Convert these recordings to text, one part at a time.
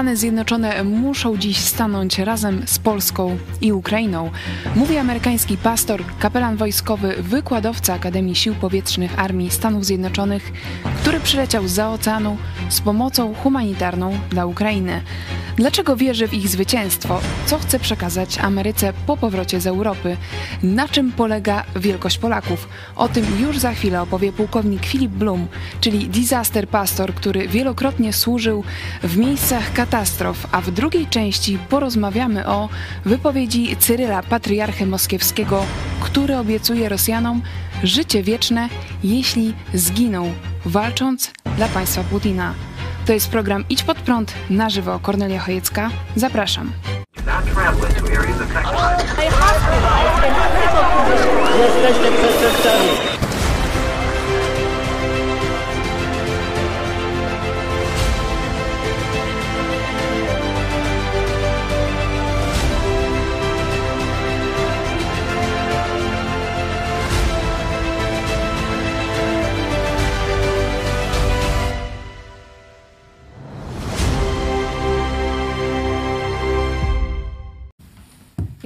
Stany Zjednoczone muszą dziś stanąć razem z Polską i Ukrainą, mówi amerykański pastor, kapelan wojskowy, wykładowca Akademii Sił Powietrznych Armii Stanów Zjednoczonych, który przyleciał z oceanu z pomocą humanitarną dla Ukrainy. Dlaczego wierzy w ich zwycięstwo? Co chce przekazać Ameryce po powrocie z Europy? Na czym polega wielkość Polaków? O tym już za chwilę opowie pułkownik Filip Blum, czyli disaster pastor, który wielokrotnie służył w miejscach katastrof, a w drugiej części porozmawiamy o wypowiedzi Cyryla, patriarchy moskiewskiego, który obiecuje Rosjanom życie wieczne, jeśli zginą, walcząc dla państwa Putina. To jest program Idź Pod Prąd na żywo. Kornelia Chojecka. Zapraszam. Jesteście przestępcami.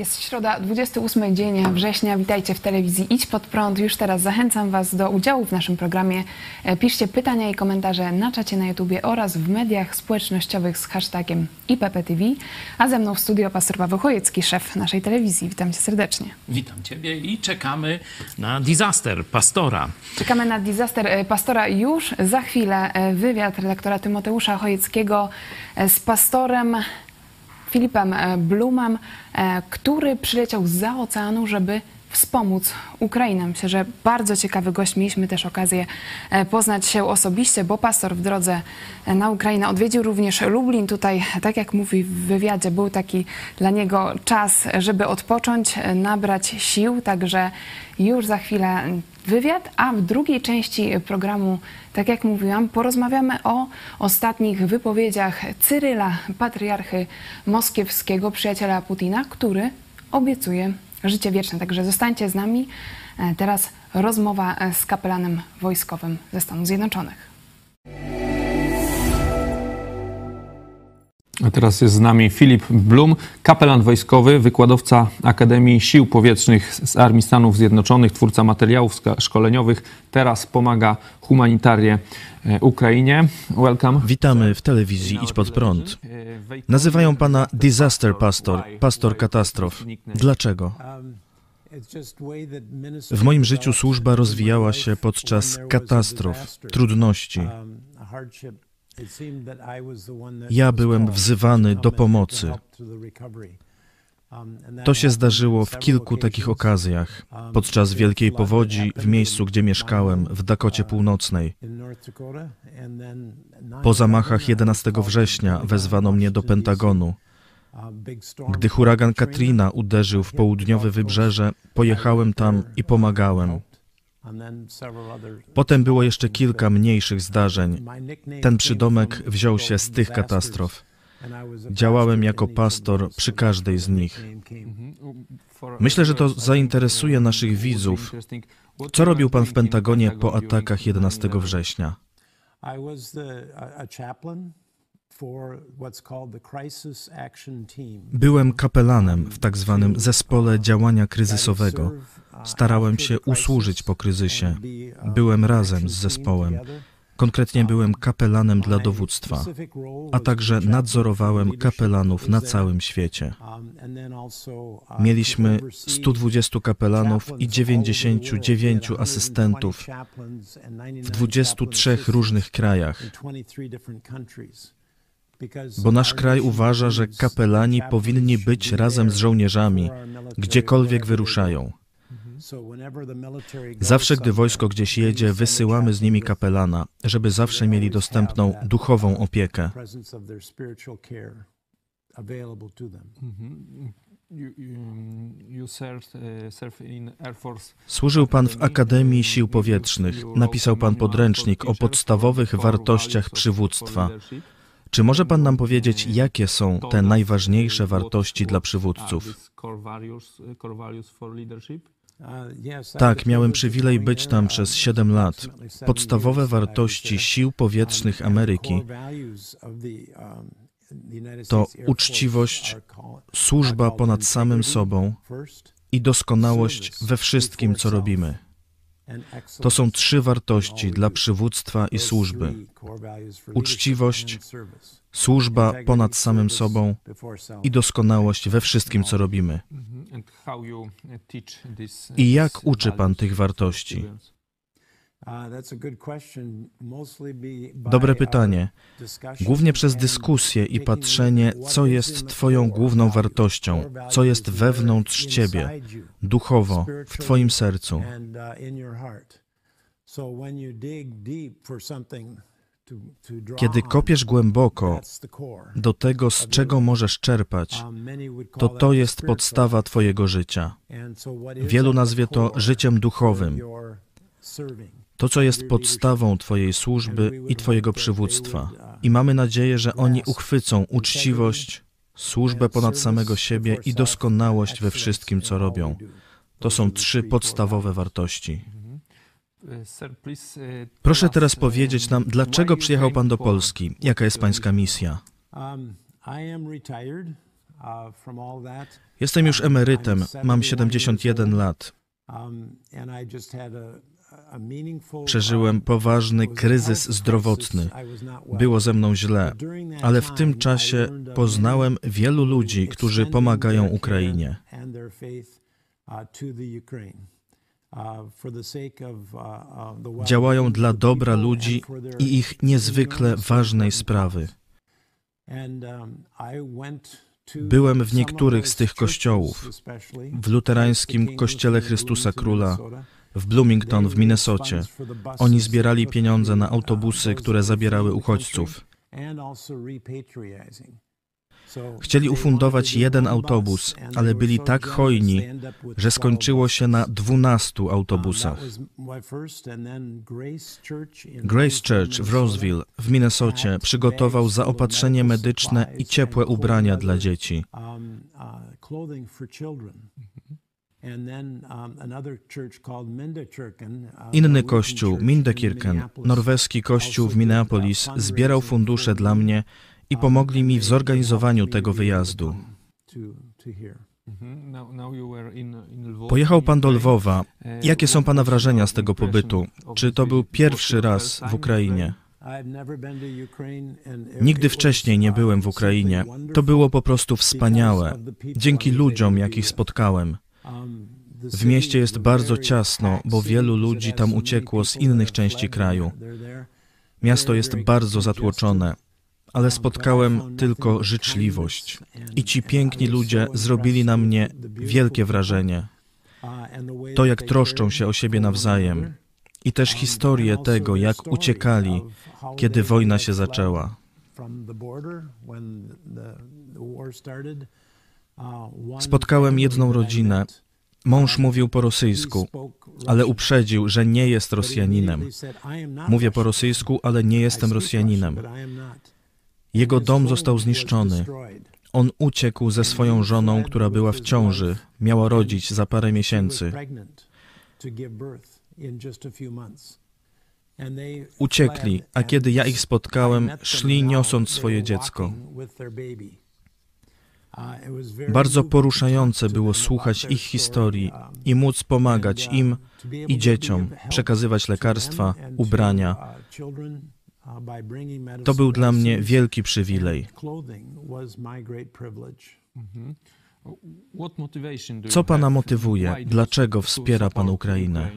Jest środa, 28 dzień września. Witajcie w telewizji Idź Pod Prąd. Już teraz zachęcam Was do udziału w naszym programie. E, Piszcie pytania i komentarze na czacie na YouTubie oraz w mediach społecznościowych z hashtagiem IPPTV. A ze mną w studio pastor Paweł Chojecki, szef naszej telewizji. Witam Cię serdecznie. Witam Ciebie i czekamy na disaster pastora. Czekamy na disaster e, pastora już za chwilę. e, Wywiad redaktora Tymoteusza Chojeckiego z pastorem Filipem e, Blumem, e, który przyleciał za oceanu, żeby wspomóc Ukrainę. Myślę, że bardzo ciekawy gość. Mieliśmy też okazję e, poznać się osobiście, bo pastor w drodze e, na Ukrainę odwiedził również Lublin. Tutaj, tak jak mówi w wywiadzie, był taki dla niego czas, żeby odpocząć, e, nabrać sił. Także już za chwilę wywiad, a w drugiej części programu, tak jak mówiłam, porozmawiamy o ostatnich wypowiedziach Cyryla, patriarchy moskiewskiego, przyjaciela Putina, który obiecuje życie wieczne. Także zostańcie z nami. E, Teraz rozmowa e, z kapelanem wojskowym ze Stanów Zjednoczonych. A teraz jest z nami Filip Blum, kapelan wojskowy, wykładowca Akademii Sił Powietrznych z Armii Stanów Zjednoczonych, twórca materiałów szkoleniowych. Teraz pomaga humanitarię e, Ukrainie. Welcome. Witamy w telewizji Idź Pod Prąd. Nazywają pana disaster pastor, pastor katastrof. Dlaczego? W moim życiu służba rozwijała się podczas katastrof, trudności. Ja byłem wzywany do pomocy. To się zdarzyło w kilku takich okazjach. Podczas wielkiej powodzi w miejscu, gdzie mieszkałem, w Dakocie Północnej. Po zamachach 11 września wezwano mnie do Pentagonu. Gdy huragan Katrina uderzył w południowe wybrzeże, pojechałem tam i pomagałem. Potem było jeszcze kilka mniejszych zdarzeń. Ten przydomek wziął się z tych katastrof. Działałem jako pastor przy każdej z nich. Myślę, że to zainteresuje naszych widzów. Co robił pan w Pentagonie po atakach 11 września? Byłem kapelanem w tak zwanym zespole działania kryzysowego. Starałem się usłużyć po kryzysie. Byłem razem z zespołem. Konkretnie byłem kapelanem dla dowództwa, a także nadzorowałem kapelanów na całym świecie. Mieliśmy 120 kapelanów i 99 asystentów w 23 różnych krajach, bo nasz kraj uważa, że kapelani powinni być razem z żołnierzami, gdziekolwiek wyruszają. Zawsze, gdy wojsko gdzieś jedzie, wysyłamy z nimi kapelana, żeby zawsze mieli dostępną duchową opiekę. Służył pan w Akademii Sił Powietrznych. Napisał pan podręcznik o podstawowych wartościach przywództwa. Czy może pan nam powiedzieć, jakie są te najważniejsze wartości dla przywódców? Tak, miałem przywilej być tam przez 7 lat. Podstawowe wartości sił powietrznych Ameryki to uczciwość, służba ponad samym sobą i doskonałość we wszystkim, co robimy. To są trzy wartości dla przywództwa i służby: uczciwość, służba ponad samym sobą i doskonałość we wszystkim, co robimy. I jak uczy Pan tych wartości? Dobre pytanie. Głównie przez dyskusję i patrzenie, co jest Twoją główną wartością, co jest wewnątrz Ciebie, duchowo, w Twoim sercu. Kiedy kopiesz głęboko do tego, z czego możesz czerpać, to to jest podstawa Twojego życia. Wielu nazwie to życiem duchowym. To, co jest podstawą Twojej służby i Twojego przywództwa. I mamy nadzieję, że oni uchwycą uczciwość, służbę ponad samego siebie i doskonałość we wszystkim, co robią. To są trzy podstawowe wartości. Proszę teraz powiedzieć nam, dlaczego przyjechał Pan do Polski? Jaka jest Pańska misja? Jestem już emerytem, mam 71 lat. Przeżyłem poważny kryzys zdrowotny. Było ze mną źle, ale w tym czasie poznałem wielu ludzi, którzy pomagają Ukrainie. Działają dla dobra ludzi i ich niezwykle ważnej sprawy. Byłem w niektórych z tych kościołów, w luterańskim Kościele Chrystusa Króla, w Bloomington w Minnesocie. Oni zbierali pieniądze na autobusy, które zabierały uchodźców. Chcieli ufundować jeden autobus, ale byli tak hojni, że skończyło się na dwunastu autobusach. Grace Church w Roseville w Minnesocie przygotował zaopatrzenie medyczne i ciepłe ubrania dla dzieci. Inny kościół, Mindekirken, norweski kościół w Minneapolis, zbierał fundusze dla mnie i pomogli mi w zorganizowaniu tego wyjazdu. Pojechał pan do Lwowa. Jakie są pana wrażenia z tego pobytu? Czy to był pierwszy raz w Ukrainie? Nigdy wcześniej nie byłem w Ukrainie. To było po prostu wspaniałe. Dzięki ludziom, jakich spotkałem. W mieście jest bardzo ciasno, bo wielu ludzi tam uciekło z innych części kraju. Miasto jest bardzo zatłoczone, ale spotkałem tylko życzliwość. I ci piękni ludzie zrobili na mnie wielkie wrażenie. To, jak troszczą się o siebie nawzajem. I też historię tego, jak uciekali, kiedy wojna się zaczęła. Spotkałem jedną rodzinę. Mąż mówił po rosyjsku, ale uprzedził, że nie jest Rosjaninem. Mówię po rosyjsku, ale nie jestem Rosjaninem. Jego dom został zniszczony. On uciekł ze swoją żoną, która była w ciąży, miała rodzić za parę miesięcy. Uciekli, a kiedy ja ich spotkałem, szli niosąc swoje dziecko. Bardzo poruszające było słuchać ich historii i móc pomagać im i dzieciom, przekazywać lekarstwa, ubrania. To był dla mnie wielki przywilej. Co Pana motywuje? Dlaczego wspiera Pan Ukrainę?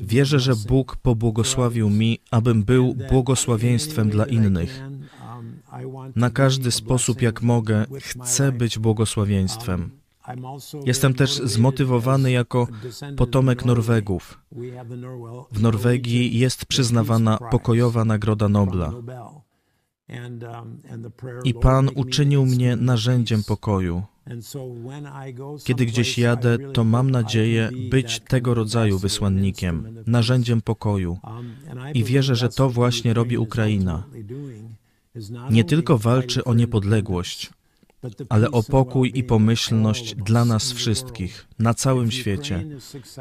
Wierzę, że Bóg pobłogosławił mi, abym był błogosławieństwem dla innych. Na każdy sposób, jak mogę, chcę być błogosławieństwem. Jestem też zmotywowany jako potomek Norwegów. W Norwegii jest przyznawana pokojowa Nagroda Nobla. I Pan uczynił mnie narzędziem pokoju. Kiedy gdzieś jadę, to mam nadzieję być tego rodzaju wysłannikiem, narzędziem pokoju. I wierzę, że to właśnie robi Ukraina. Nie tylko walczy o niepodległość, ale o pokój i pomyślność dla nas wszystkich, na całym świecie.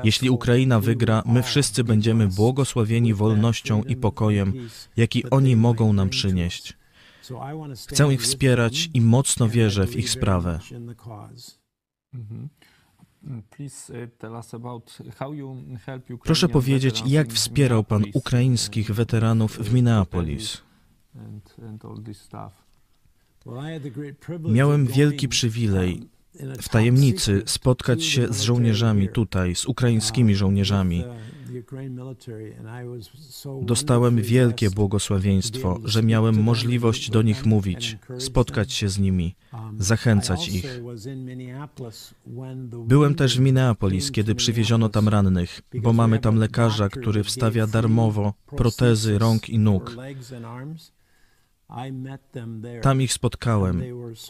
Jeśli Ukraina wygra, my wszyscy będziemy błogosławieni wolnością i pokojem, jaki oni mogą nam przynieść. Chcę ich wspierać i mocno wierzę w ich sprawę. Proszę powiedzieć, jak wspierał Pan ukraińskich weteranów w Minneapolis? Miałem wielki przywilej w tajemnicy spotkać się z żołnierzami tutaj, z ukraińskimi żołnierzami. Dostałem wielkie błogosławieństwo, że miałem możliwość do nich mówić, spotkać się z nimi, zachęcać ich. Byłem też w Minneapolis, kiedy przywieziono tam rannych, bo mamy tam lekarza, który wstawia darmowo protezy rąk i nóg. Tam ich spotkałem.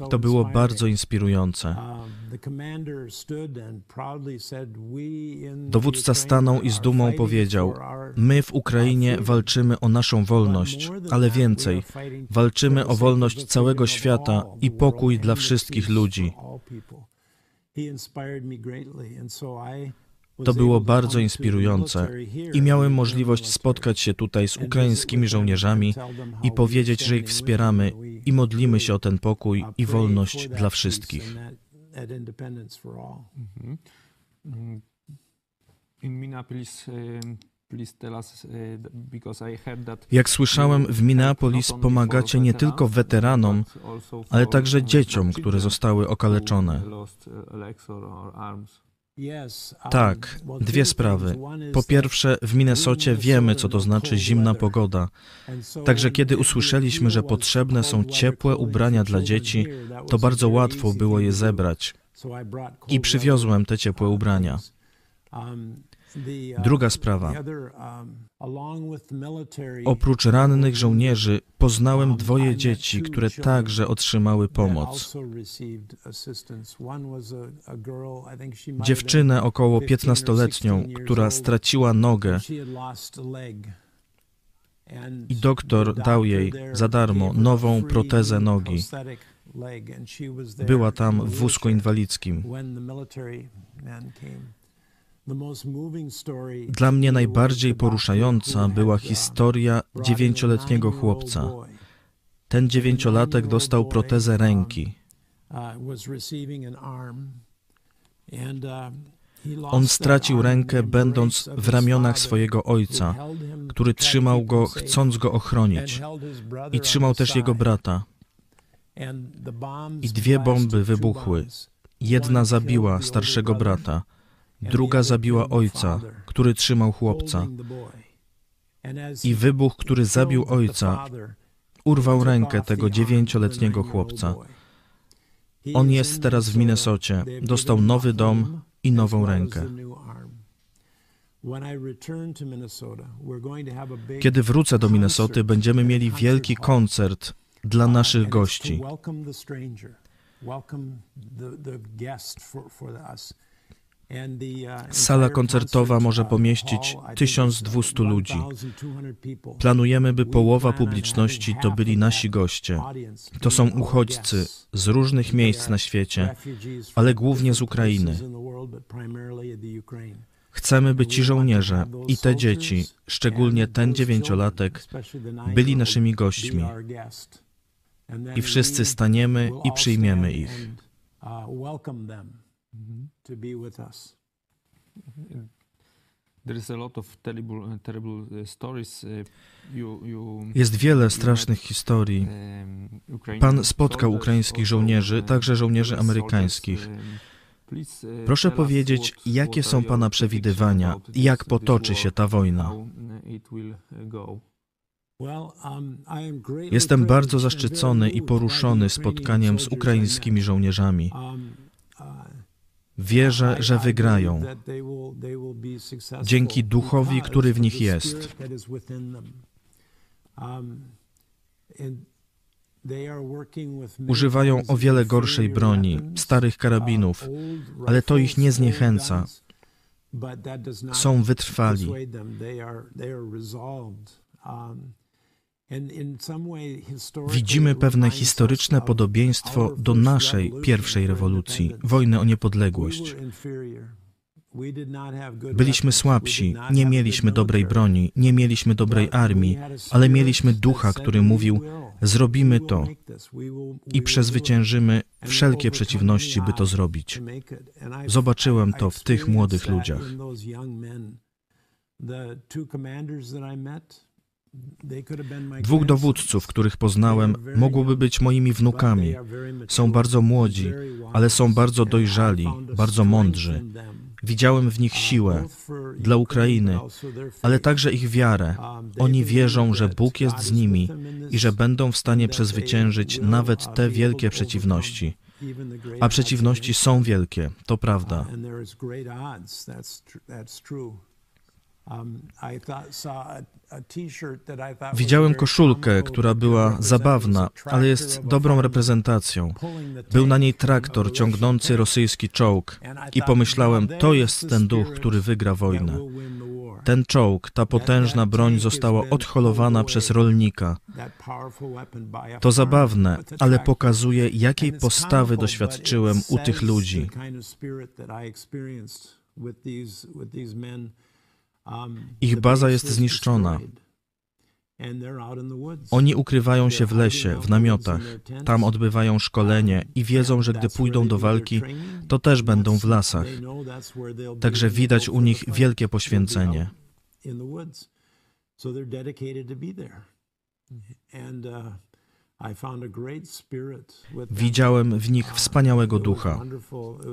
To było bardzo inspirujące. Dowódca stanął i z dumą powiedział: My w Ukrainie walczymy o naszą wolność, ale więcej, walczymy o wolność całego świata i pokój dla wszystkich ludzi. To było bardzo inspirujące i miałem możliwość spotkać się tutaj z ukraińskimi żołnierzami i powiedzieć, że ich wspieramy i modlimy się o ten pokój i wolność dla wszystkich. Jak słyszałem, w Minneapolis pomagacie nie tylko weteranom, ale także dzieciom, które zostały okaleczone. Tak, dwie sprawy. Po pierwsze, w Minnesocie wiemy, co to znaczy zimna pogoda. Także kiedy usłyszeliśmy, że potrzebne są ciepłe ubrania dla dzieci, to bardzo łatwo było je zebrać. I przywiozłem te ciepłe ubrania. Druga sprawa. Oprócz rannych żołnierzy poznałem dwoje dzieci, które także otrzymały pomoc. Dziewczynę około 15-letnią, która straciła nogę i doktor dał jej za darmo nową protezę nogi. Była tam w wózku inwalidzkim. Dla mnie najbardziej poruszająca była historia dziewięcioletniego chłopca. Ten dziewięciolatek dostał protezę ręki. On stracił rękę, będąc w ramionach swojego ojca, który trzymał go, chcąc go ochronić, i trzymał też jego brata. I dwie bomby wybuchły. Jedna zabiła starszego brata, druga zabiła ojca, który trzymał chłopca. I wybuch, który zabił ojca, urwał rękę tego dziewięcioletniego chłopca. On jest teraz w Minnesocie, dostał nowy dom i nową rękę. Kiedy wrócę do Minnesoty, będziemy mieli wielki koncert dla naszych gości. Sala koncertowa może pomieścić 1200 ludzi. Planujemy, by połowa publiczności to byli nasi goście. To są uchodźcy z różnych miejsc na świecie, ale głównie z Ukrainy. Chcemy, by ci żołnierze i te dzieci, szczególnie ten dziewięciolatek, byli naszymi gośćmi. I wszyscy staniemy i przyjmiemy ich to be with us. Jest wiele strasznych historii. Um, Pan spotkał ukraińskich żołnierzy, także żołnierzy amerykańskich. Um, uh, Proszę powiedzieć, jakie są Pana przewidywania, jak potoczy się ta wojna? Um, Jestem bardzo zaszczycony i poruszony spotkaniem z ukraińskimi żołnierzami. Wierzę, że wygrają dzięki duchowi, który w nich jest. Używają o wiele gorszej broni, starych karabinów, ale to ich nie zniechęca. Są wytrwali. Widzimy pewne historyczne podobieństwo do naszej pierwszej rewolucji, wojny o niepodległość. Byliśmy słabsi, nie mieliśmy dobrej broni, nie mieliśmy dobrej armii, ale mieliśmy ducha, który mówił: Zrobimy to. i przezwyciężymy wszelkie przeciwności, by to zrobić. Zobaczyłem to w tych młodych ludziach. Dwóch dowódców, których poznałem, mogłoby być moimi wnukami. Są bardzo młodzi, ale są bardzo dojrzali, bardzo mądrzy. Widziałem w nich siłę dla Ukrainy, ale także ich wiarę. Oni wierzą, że Bóg jest z nimi i że będą w stanie przezwyciężyć nawet te wielkie przeciwności. A przeciwności są wielkie, to prawda. Widziałem koszulkę, która była zabawna, ale jest dobrą reprezentacją. Był na niej traktor ciągnący rosyjski czołg i pomyślałem, to jest ten duch, który wygra wojnę. Ten czołg, ta potężna broń została odholowana przez rolnika. To zabawne, ale pokazuje, jakiej postawy doświadczyłem u tych ludzi. Ich baza jest zniszczona. Oni ukrywają się w lesie, w namiotach. Tam odbywają szkolenie i wiedzą, że gdy pójdą do walki, to też będą w lasach. Także widać u nich wielkie poświęcenie. Widziałem w nich wspaniałego ducha.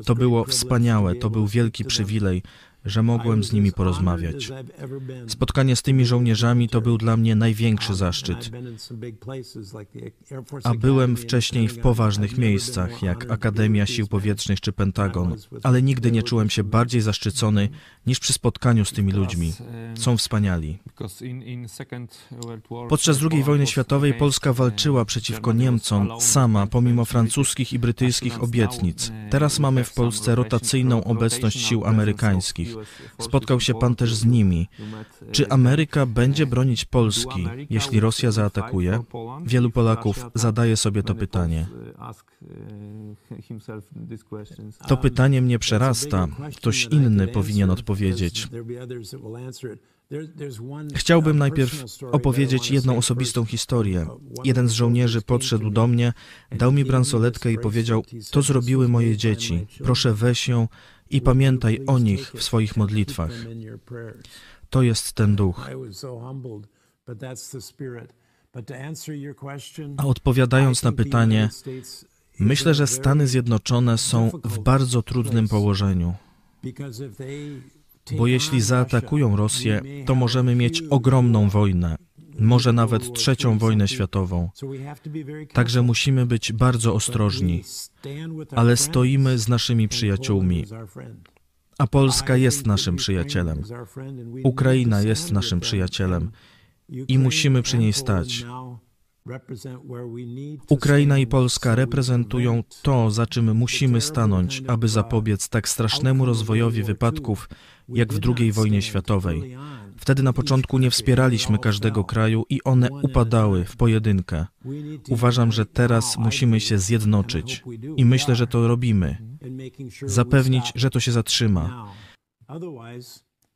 To było wspaniałe, to był wielki przywilej, że mogłem z nimi porozmawiać. Spotkanie z tymi żołnierzami to był dla mnie największy zaszczyt. A byłem wcześniej w poważnych miejscach, jak Akademia Sił Powietrznych czy Pentagon, ale nigdy nie czułem się bardziej zaszczycony niż przy spotkaniu z tymi ludźmi. Są wspaniali. Podczas II wojny światowej Polska walczyła przeciwko Niemcom sama, pomimo francuskich i brytyjskich obietnic. Teraz mamy w Polsce rotacyjną obecność sił amerykańskich. Spotkał się pan też z nimi. Czy Ameryka będzie bronić Polski, jeśli Rosja zaatakuje? Wielu Polaków zadaje sobie to pytanie. To pytanie mnie przerasta. Ktoś inny powinien odpowiedzieć. Chciałbym najpierw opowiedzieć jedną osobistą historię. Jeden z żołnierzy podszedł do mnie, dał mi bransoletkę i powiedział: To zrobiły moje dzieci. Proszę weź ją i pamiętaj o nich w swoich modlitwach. To jest ten duch. A odpowiadając na pytanie, myślę, że Stany Zjednoczone są w bardzo trudnym położeniu. Bo jeśli zaatakują Rosję, to możemy mieć ogromną wojnę, może nawet trzecią wojnę światową. Także musimy być bardzo ostrożni, ale stoimy z naszymi przyjaciółmi. A Polska jest naszym przyjacielem. Ukraina jest naszym przyjacielem i musimy przy niej stać. Ukraina i Polska reprezentują to, za czym musimy stanąć, aby zapobiec tak strasznemu rozwojowi wypadków, jak w II wojnie światowej. Wtedy na początku nie wspieraliśmy każdego kraju i one upadały w pojedynkę. Uważam, że teraz musimy się zjednoczyć i myślę, że to robimy. Zapewnić, że to się zatrzyma.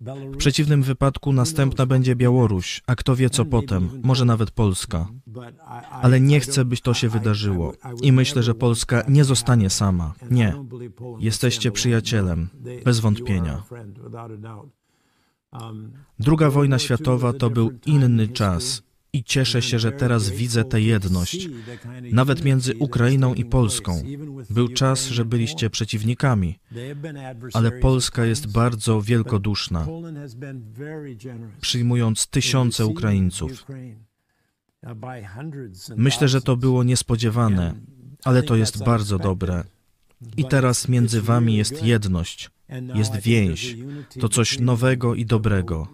W przeciwnym wypadku następna będzie Białoruś, a kto wie co potem, może nawet Polska. Ale nie chcę, by to się wydarzyło. I myślę, że Polska nie zostanie sama. Nie. Jesteście przyjacielem, bez wątpienia. Druga wojna światowa to był inny czas i cieszę się, że teraz widzę tę jedność, nawet między Ukrainą i Polską. Był czas, że byliście przeciwnikami, ale Polska jest bardzo wielkoduszna, przyjmując tysiące Ukraińców. Myślę, że to było niespodziewane, ale to jest bardzo dobre. I teraz między wami jest jedność jest więź. To coś nowego i dobrego.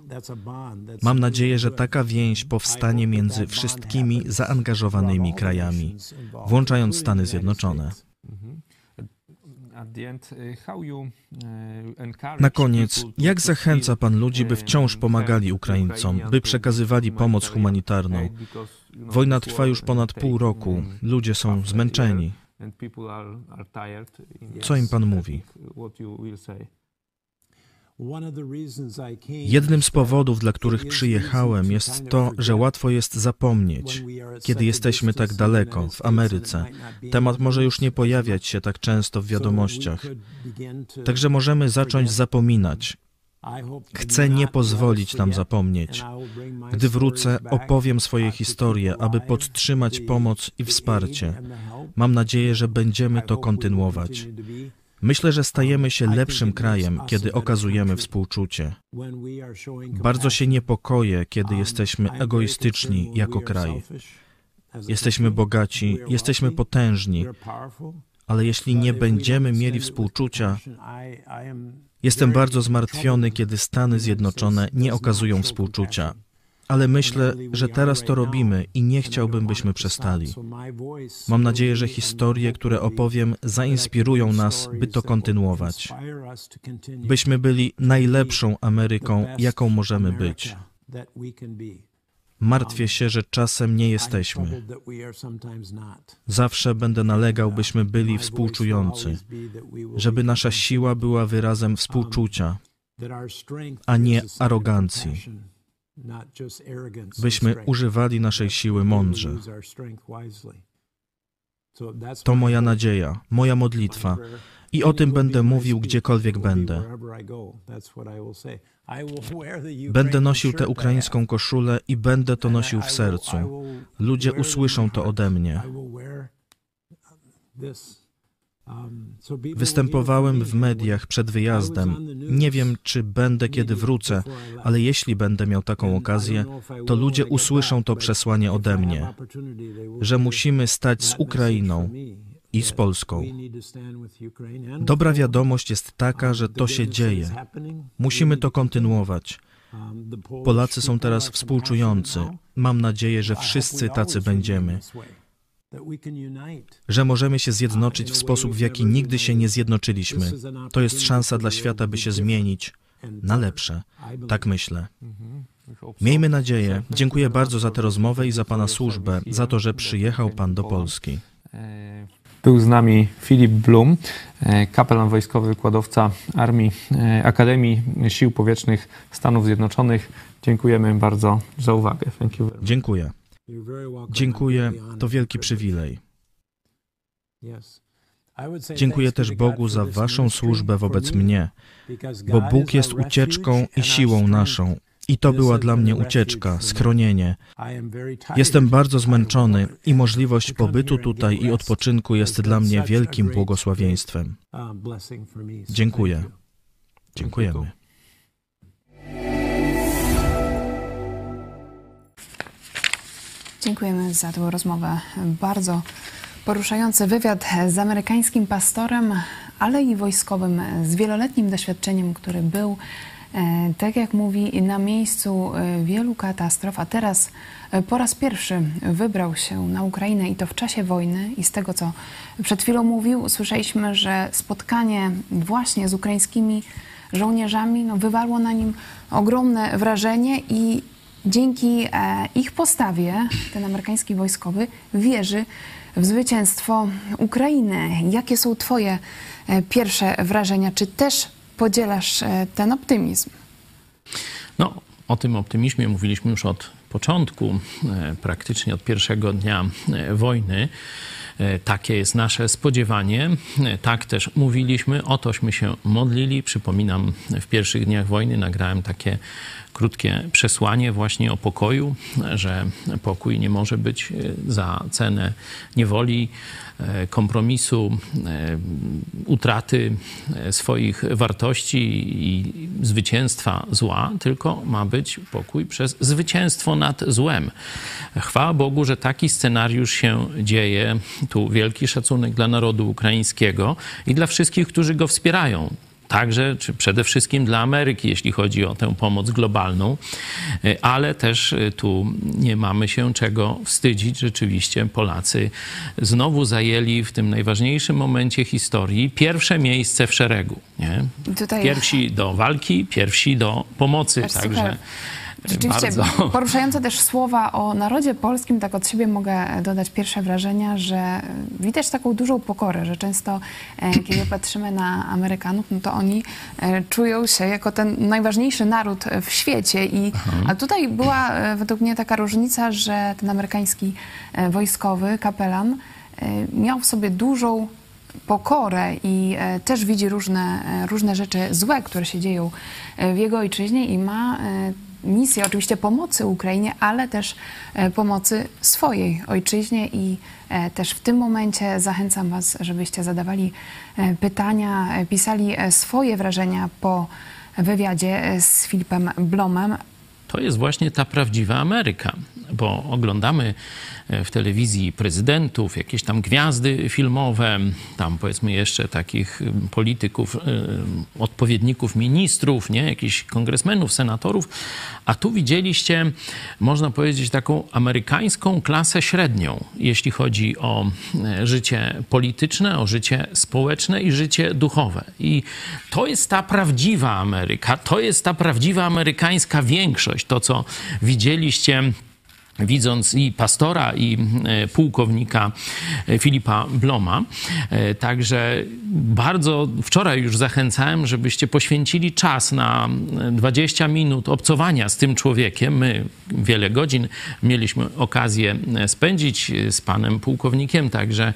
Mam nadzieję, że taka więź powstanie między wszystkimi zaangażowanymi krajami, włączając Stany Zjednoczone. Na koniec, jak zachęca Pan ludzi, by wciąż pomagali Ukraińcom, by przekazywali pomoc humanitarną? Wojna trwa już ponad pół roku, ludzie są zmęczeni. Co im Pan mówi? Jednym z powodów, dla których przyjechałem, jest to, że łatwo jest zapomnieć, kiedy jesteśmy tak daleko, w Ameryce. Temat może już nie pojawiać się tak często w wiadomościach. Także możemy zacząć zapominać. Chcę nie pozwolić nam zapomnieć. Gdy wrócę, opowiem swoje historie, aby podtrzymać pomoc i wsparcie. Mam nadzieję, że będziemy to kontynuować. Myślę, że stajemy się lepszym krajem, kiedy okazujemy współczucie. Bardzo się niepokoję, kiedy jesteśmy egoistyczni jako kraj. Jesteśmy bogaci, jesteśmy potężni, ale jeśli nie będziemy mieli współczucia, jestem bardzo zmartwiony, kiedy Stany Zjednoczone nie okazują współczucia ale myślę, że teraz to robimy i nie chciałbym, byśmy przestali. Mam nadzieję, że historie, które opowiem, zainspirują nas, by to kontynuować. Byśmy byli najlepszą Ameryką, jaką możemy być. Martwię się, że czasem nie jesteśmy. Zawsze będę nalegał, byśmy byli współczujący, żeby nasza siła była wyrazem współczucia, a nie arogancji byśmy używali naszej siły mądrze. To moja nadzieja, moja modlitwa. I o tym będę mówił, gdziekolwiek będę. Będę nosił tę ukraińską koszulę i będę to nosił w sercu. Ludzie usłyszą to ode mnie. Występowałem w mediach przed wyjazdem. Nie wiem, czy będę, kiedy wrócę, ale jeśli będę miał taką okazję, to ludzie usłyszą to przesłanie ode mnie, że musimy stać z Ukrainą i z Polską. Dobra wiadomość jest taka, że to się dzieje. Musimy to kontynuować. Polacy są teraz współczujący. Mam nadzieję, że wszyscy tacy będziemy że możemy się zjednoczyć w sposób, w jaki nigdy się nie zjednoczyliśmy. To jest szansa dla świata, by się zmienić na lepsze. Tak myślę. Miejmy nadzieję. Dziękuję bardzo za tę rozmowę i za Pana służbę, za to, że przyjechał Pan do Polski. Był z nami Filip Blum, kapelan wojskowy, wykładowca Armii Akademii Sił Powietrznych Stanów Zjednoczonych. Dziękujemy bardzo za uwagę. Dziękuję. Dziękuję, to wielki przywilej. Dziękuję też Bogu za Waszą służbę wobec mnie, bo Bóg jest ucieczką i siłą naszą. I to była dla mnie ucieczka, schronienie. Jestem bardzo zmęczony i możliwość pobytu tutaj i odpoczynku jest dla mnie wielkim błogosławieństwem. Dziękuję. Dziękujemy. Dziękujemy za tę rozmowę. Bardzo poruszający wywiad z amerykańskim pastorem, ale i wojskowym z wieloletnim doświadczeniem, który był, tak jak mówi, na miejscu e, wielu katastrof, a teraz e, po raz pierwszy wybrał się na Ukrainę i to w czasie wojny. I z tego, co przed chwilą mówił, słyszeliśmy, że spotkanie właśnie z ukraińskimi żołnierzami no, wywarło na nim ogromne wrażenie i dzięki e, ich postawie ten amerykański wojskowy wierzy w zwycięstwo Ukrainy. Jakie są Twoje e, pierwsze wrażenia? Czy też podzielasz e, ten optymizm? No, o tym optymizmie mówiliśmy już od początku, praktycznie od pierwszego dnia wojny. Takie jest nasze spodziewanie. Tak też mówiliśmy, o tośmy się modlili. Przypominam, w pierwszych dniach wojny nagrałem takie krótkie przesłanie właśnie o pokoju, że pokój nie może być e, za cenę niewoli, e, kompromisu, e, utraty swoich wartości i zwycięstwa zła, tylko ma być pokój przez zwycięstwo nad złem. Chwała Bogu, że taki scenariusz się dzieje. Tu wielki szacunek dla narodu ukraińskiego i dla wszystkich, którzy go wspierają także, czy przede wszystkim dla Ameryki, jeśli chodzi o tę pomoc globalną, e, ale też e, tu nie mamy się czego wstydzić. Rzeczywiście Polacy znowu zajęli w tym najważniejszym momencie historii pierwsze miejsce w szeregu. Nie? Tutaj... Pierwsi do walki, pierwsi do pomocy. Także. Super. Rzeczywiście bardzo... poruszające też słowa o narodzie polskim, tak od siebie mogę dodać pierwsze wrażenia, że widać taką dużą pokorę, że często e, kiedy patrzymy na Amerykanów, no to oni e, czują się jako ten najważniejszy naród w świecie. I, a tutaj była e, według mnie taka różnica, że ten amerykański wojskowy kapelan miał w sobie dużą pokorę i też widzi różne, różne rzeczy złe, które się dzieją w jego ojczyźnie i ma misję oczywiście pomocy Ukrainie, ale też e, pomocy swojej ojczyźnie i e, też w tym momencie zachęcam Was, żebyście zadawali e, pytania, pisali swoje wrażenia po wywiadzie z Filipem Blomem. To jest właśnie ta prawdziwa Ameryka, bo oglądamy w telewizji prezydentów, jakieś tam gwiazdy filmowe, tam powiedzmy jeszcze takich polityków, odpowiedników ministrów, nie? jakichś kongresmenów, senatorów, a tu widzieliście, można powiedzieć, taką amerykańską klasę średnią, jeśli chodzi o e, życie polityczne, o życie społeczne i życie duchowe. I to jest ta prawdziwa Ameryka, to jest ta prawdziwa amerykańska większość, to co widzieliście widząc i pastora, i e, pułkownika e, Filipa Bloma. E, także bardzo wczoraj już zachęcałem, żebyście poświęcili czas na 20 minut obcowania z tym człowiekiem. My wiele godzin mieliśmy okazję spędzić z panem pułkownikiem, także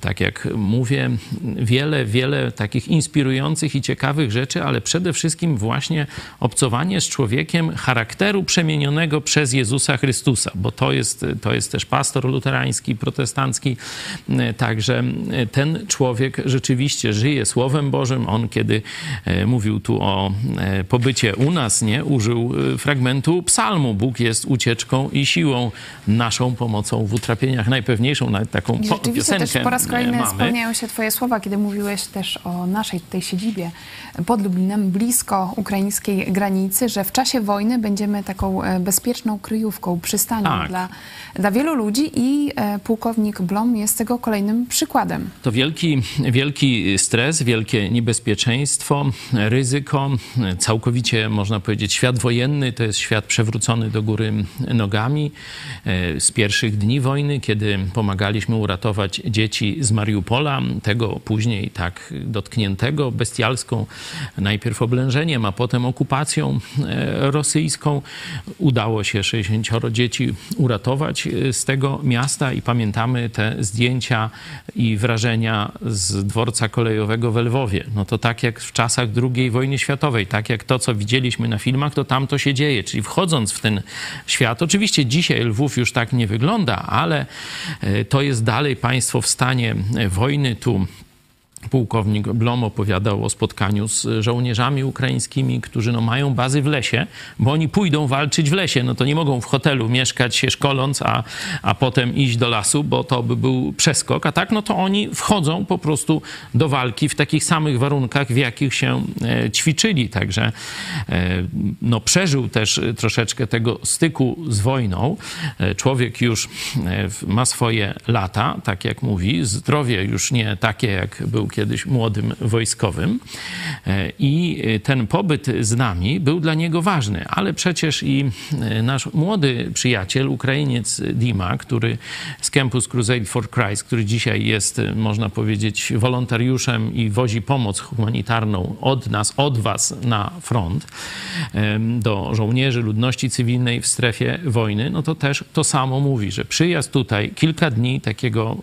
tak jak mówię, wiele, wiele takich inspirujących i ciekawych rzeczy, ale przede wszystkim właśnie obcowanie z człowiekiem charakteru przemienionego przez Jezusa Chrystusa Chrystusa, bo to jest, to jest też pastor luterański, protestancki. Także ten człowiek rzeczywiście żyje Słowem Bożym. On, kiedy e, mówił tu o e, pobycie u nas, nie, użył e, fragmentu psalmu. Bóg jest ucieczką i siłą, naszą pomocą w utrapieniach. Najpewniejszą, nawet taką I rzeczywiście piosenkę też po raz kolejny mamy. spełniają się twoje słowa, kiedy mówiłeś też o naszej tutaj siedzibie pod Lublinem, blisko ukraińskiej granicy, że w czasie wojny będziemy taką bezpieczną kryjówką przystanią tak. dla, dla wielu ludzi i e, pułkownik Blom jest tego kolejnym przykładem. To wielki, wielki stres, wielkie niebezpieczeństwo, ryzyko, całkowicie można powiedzieć świat wojenny to jest świat przewrócony do góry nogami. E, z pierwszych dni wojny, kiedy pomagaliśmy uratować dzieci z Mariupola, tego później tak dotkniętego bestialską najpierw oblężeniem, a potem okupacją e, rosyjską, udało się 60 dzieci uratować e, z tego miasta i pamiętamy te zdjęcia i wrażenia z dworca kolejowego w Lwowie. No to tak jak w czasach II wojny światowej, tak jak to, co widzieliśmy na filmach, to tam to się dzieje. Czyli wchodząc w ten świat, oczywiście dzisiaj Lwów już tak nie wygląda, ale e, to jest dalej państwo w stanie wojny tu pułkownik Blom opowiadał o spotkaniu z żołnierzami ukraińskimi, którzy no, mają bazy w lesie, bo oni pójdą walczyć w lesie. No to nie mogą w hotelu mieszkać się szkoląc, a, a potem iść do lasu, bo to by był przeskok. A tak, no to oni wchodzą po prostu do walki w takich samych warunkach, w jakich się e, ćwiczyli. Także e, no, przeżył też troszeczkę tego styku z wojną. E, człowiek już ma swoje lata, tak jak mówi, zdrowie już nie takie, jak był kiedyś młodym wojskowym. E, i ten pobyt z nami był dla niego ważny, ale przecież i e, nasz młody przyjaciel, Ukrainiec Dima, który z Campus Crusade for Christ, który dzisiaj jest, można powiedzieć, wolontariuszem i wozi pomoc humanitarną od nas, od was na front do żołnierzy ludności cywilnej w strefie wojny, no to też to samo mówi, że przyjazd tutaj kilka dni takiego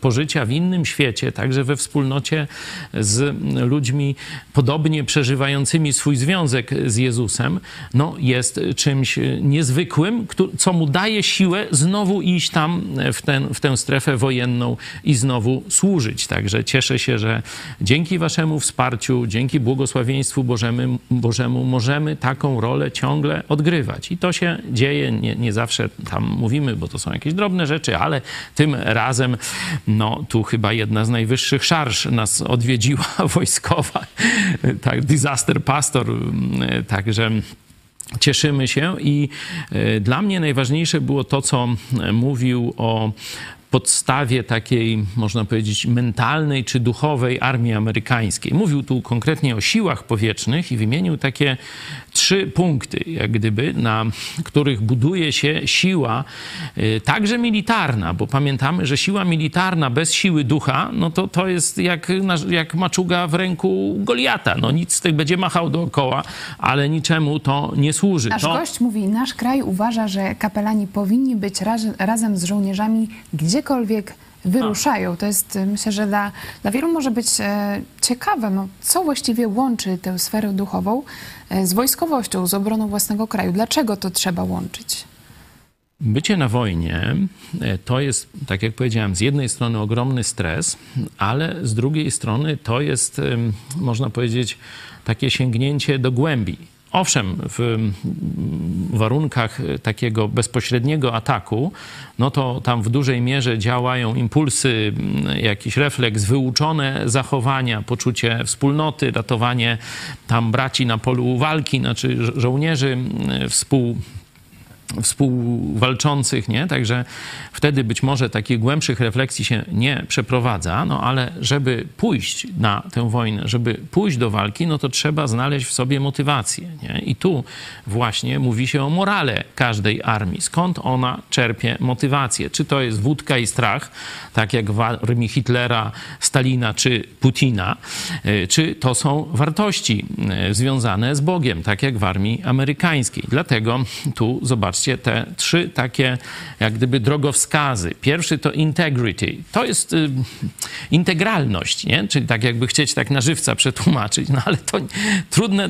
pożycia w innym świecie, także we wspólnocie z ludźmi podobnie przeżywającymi swój związek z Jezusem, no jest czymś niezwykłym, co mu daje siłę znowu iść tam w, ten, w tę strefę wojenną i znowu służyć. Także cieszę się, że dzięki waszemu wsparciu, dzięki błogosławieństwu Bożemu, Bożemu możemy taką rolę ciągle odgrywać. I to się dzieje, nie, nie zawsze tam mówimy, bo to są jakieś drobne rzeczy, ale tym razem no tu chyba jedna z najwyższych szarż nas odwiedziła wojskowa, tak, disaster pastor, także cieszymy się i dla mnie najważniejsze było to, co mówił o podstawie takiej, można powiedzieć, mentalnej czy duchowej armii amerykańskiej. Mówił tu konkretnie o siłach powietrznych i wymienił takie trzy punkty, jak gdyby, na których buduje się siła, y, także militarna, bo pamiętamy, że siła militarna bez siły ducha, no to to jest jak, jak maczuga w ręku Goliata. No nic z tych będzie machał dookoła, ale niczemu to nie służy. Nasz to... gość mówi, nasz kraj uważa, że kapelani powinni być raz, razem z żołnierzami gdziekolwiek wyruszają. To jest, y, myślę, że dla, dla wielu może być e, ciekawe, no, co właściwie łączy tę sferę duchową e, z wojskowością, z obroną własnego kraju. Dlaczego to trzeba łączyć? Bycie na wojnie e, to jest, tak jak powiedziałem, z jednej strony ogromny stres, ale z drugiej strony to jest, można powiedzieć, takie sięgnięcie do głębi Owszem, w warunkach takiego bezpośredniego ataku, no to tam w dużej mierze działają impulsy, jakiś refleks, wyuczone zachowania, poczucie wspólnoty, ratowanie tam braci na polu walki, znaczy żołnierzy współ współwalczących, nie? Także wtedy być może takich głębszych refleksji się nie przeprowadza, no ale żeby pójść na tę wojnę, żeby pójść do walki, no to trzeba znaleźć w sobie motywację, nie? I tu właśnie mówi się o morale każdej armii. Skąd ona czerpie motywację? Czy to jest wódka i strach, tak jak w armii Hitlera, Stalina czy Putina, e, czy to są wartości e, związane z Bogiem, tak jak w armii amerykańskiej. Dlatego tu zobaczcie, zobaczcie te trzy takie jak gdyby drogowskazy. Pierwszy to integrity. To jest y, integralność, nie? Czyli tak jakby chcieć tak na żywca przetłumaczyć, no ale to trudne.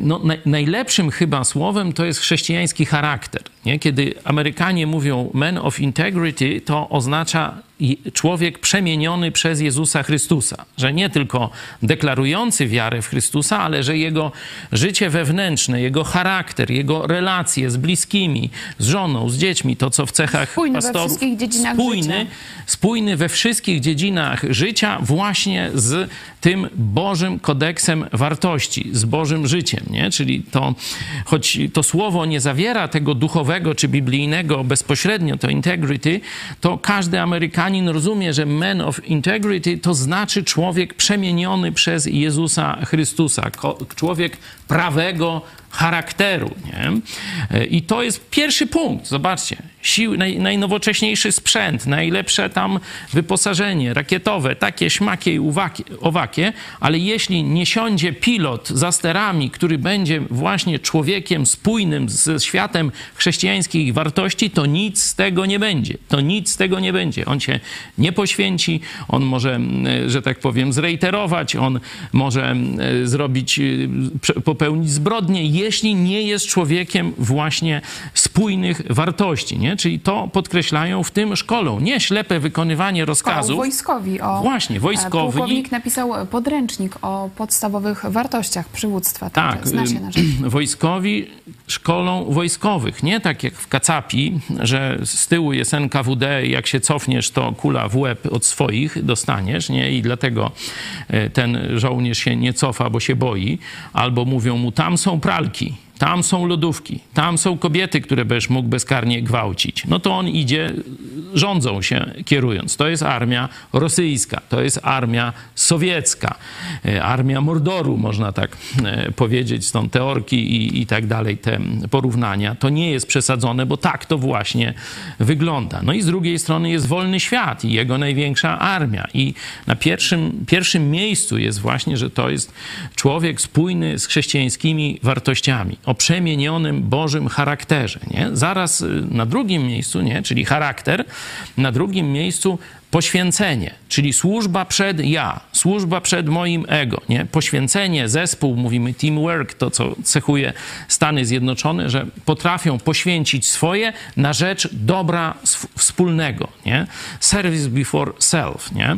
No, najlepszym chyba słowem to jest chrześcijański charakter. Nie? Kiedy Amerykanie mówią men of integrity, to oznacza człowiek przemieniony przez Jezusa Chrystusa. Że nie tylko deklarujący wiarę w Chrystusa, ale że jego życie wewnętrzne, jego charakter, jego relacje z bliskimi, z żoną, z dziećmi, to co w cechach spójny pastorów, we wszystkich dziedzinach spójny, spójny we wszystkich dziedzinach życia właśnie z tym Bożym kodeksem wartości, z Bożym życiem, nie? Czyli to, choć to słowo nie zawiera tego duchowego czy biblijnego bezpośrednio, to integrity, to każdy Amerykanin rozumie, że man of integrity to znaczy człowiek przemieniony przez Jezusa Chrystusa, człowiek prawego charakteru. Nie? I to jest pierwszy punkt. Zobaczcie, sił, naj, najnowocześniejszy sprzęt, najlepsze tam wyposażenie rakietowe, takie śmakie i uwakie, owakie, ale jeśli nie siądzie pilot za sterami, który będzie właśnie człowiekiem spójnym ze światem chrześcijańskich wartości, to nic z tego nie będzie. To nic z tego nie będzie. On się nie poświęci, on może, że tak powiem, zreiterować, on może zrobić, popełnić zbrodnie, jeśli nie jest człowiekiem właśnie spójnych wartości. Nie? Czyli to podkreślają w tym szkolą. Nie ślepe wykonywanie rozkazów. wojskowi. O, właśnie, wojskowi. Pułkownik napisał podręcznik o podstawowych wartościach przywództwa. Tak, się na rzecz. wojskowi szkolą wojskowych. Nie tak jak w Kacapi, że z tyłu jest NKWD i jak się cofniesz, to kula w łeb od swoich dostaniesz, nie? I dlatego e, ten żołnierz się nie cofa, bo się boi. Albo mówią mu, tam są pralki tam są lodówki, tam są kobiety, które będziesz mógł bezkarnie gwałcić. No to on idzie, rządzą się kierując. To jest armia rosyjska, to jest armia sowiecka, e, armia Mordoru, można tak e, powiedzieć, stąd teorki i, i tak dalej, te porównania. To nie jest przesadzone, bo tak to właśnie wygląda. No i z drugiej strony jest wolny świat i jego największa armia. I na pierwszym, pierwszym miejscu jest właśnie, że to jest człowiek spójny z chrześcijańskimi wartościami o przemienionym Bożym charakterze. Nie? Zaraz y, na drugim miejscu, nie? czyli charakter, na drugim miejscu poświęcenie, czyli służba przed ja, służba przed moim ego, nie? Poświęcenie, zespół, mówimy teamwork, to co cechuje Stany Zjednoczone, że potrafią poświęcić swoje na rzecz dobra wspólnego, nie? Service before self, nie?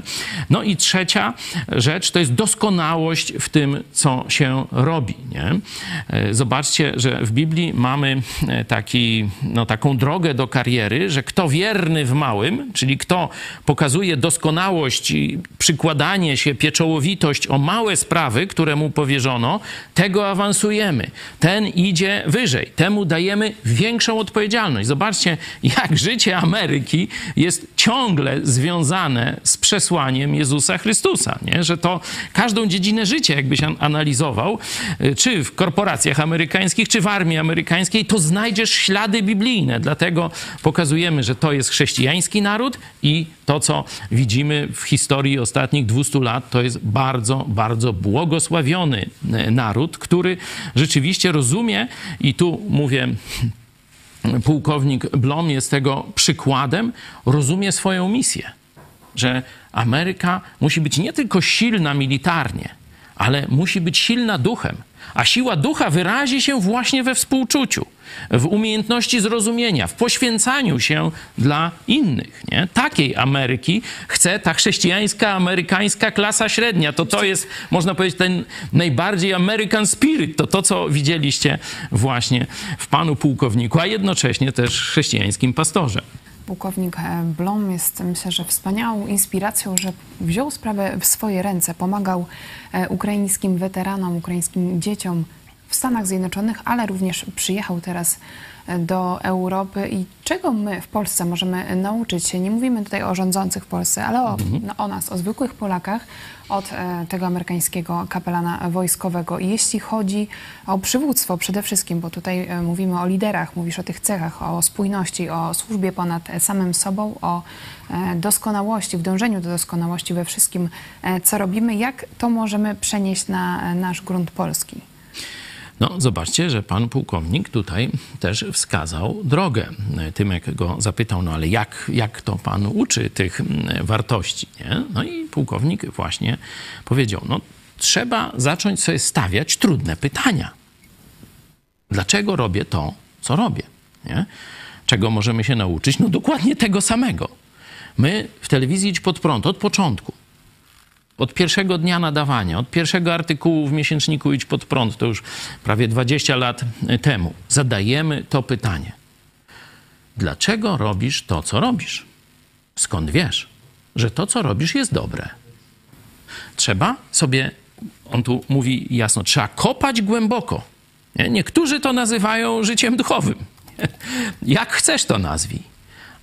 No i trzecia rzecz to jest doskonałość w tym, co się robi, nie? E, zobaczcie, że w Biblii mamy e, taki, no, taką drogę do kariery, że kto wierny w małym, czyli kto pokazuje pokazuje doskonałość, przykładanie się, pieczołowitość o małe sprawy, które mu powierzono, tego awansujemy. Ten idzie wyżej, temu dajemy większą odpowiedzialność. Zobaczcie, jak życie Ameryki jest ciągle związane z przesłaniem Jezusa Chrystusa, nie? że to każdą dziedzinę życia, jakbyś analizował, y, czy w korporacjach amerykańskich, czy w armii amerykańskiej, to znajdziesz ślady biblijne. Dlatego pokazujemy, że to jest chrześcijański naród i to, co widzimy w historii ostatnich 200 lat, to jest bardzo, bardzo błogosławiony y, naród, który rzeczywiście rozumie, i tu mówię pułkownik Blom jest tego przykładem, rozumie swoją misję. Że Ameryka musi być nie tylko silna militarnie, ale musi być silna duchem. A siła ducha wyrazi się właśnie we współczuciu, w umiejętności zrozumienia, w poświęcaniu się dla innych. Nie? Takiej Ameryki chce ta chrześcijańska, amerykańska klasa średnia. To to jest, można powiedzieć, ten najbardziej American spirit. To to, co widzieliście właśnie w panu pułkowniku, a jednocześnie też chrześcijańskim pastorze pułkownik e, Blom jest, myślę, że wspaniałą inspiracją, że wziął sprawę w swoje ręce, pomagał e, ukraińskim weteranom, ukraińskim dzieciom w Stanach Zjednoczonych, ale również przyjechał teraz do Europy i czego my w Polsce możemy nauczyć się? Nie mówimy tutaj o rządzących w Polsce, ale o, mhm. no, o nas, o zwykłych Polakach, od e, tego amerykańskiego kapelana wojskowego. I jeśli chodzi o przywództwo przede wszystkim, bo tutaj e, mówimy o liderach, mówisz o tych cechach, o spójności, o służbie ponad samym sobą, o e, doskonałości, w dążeniu do doskonałości we wszystkim, e, co robimy, jak to możemy przenieść na nasz grunt polski? No, zobaczcie, że pan pułkownik tutaj też wskazał drogę. Tymek go zapytał, no ale jak, jak to pan uczy tych mm, wartości? Nie? No i pułkownik właśnie powiedział, no trzeba zacząć sobie stawiać trudne pytania. Dlaczego robię to, co robię? Nie? Czego możemy się nauczyć? No dokładnie tego samego. My w telewizji Idź Pod Prąd od początku od pierwszego dnia nadawania, od pierwszego artykułu w miesięczniku Idź Pod Prąd, to już prawie 20 lat temu, zadajemy to pytanie. Dlaczego robisz to, co robisz? Skąd wiesz, że to, co robisz, jest dobre? Trzeba sobie, on tu mówi jasno, trzeba kopać głęboko. Nie? Niektórzy to nazywają życiem duchowym. Jak chcesz to nazwij,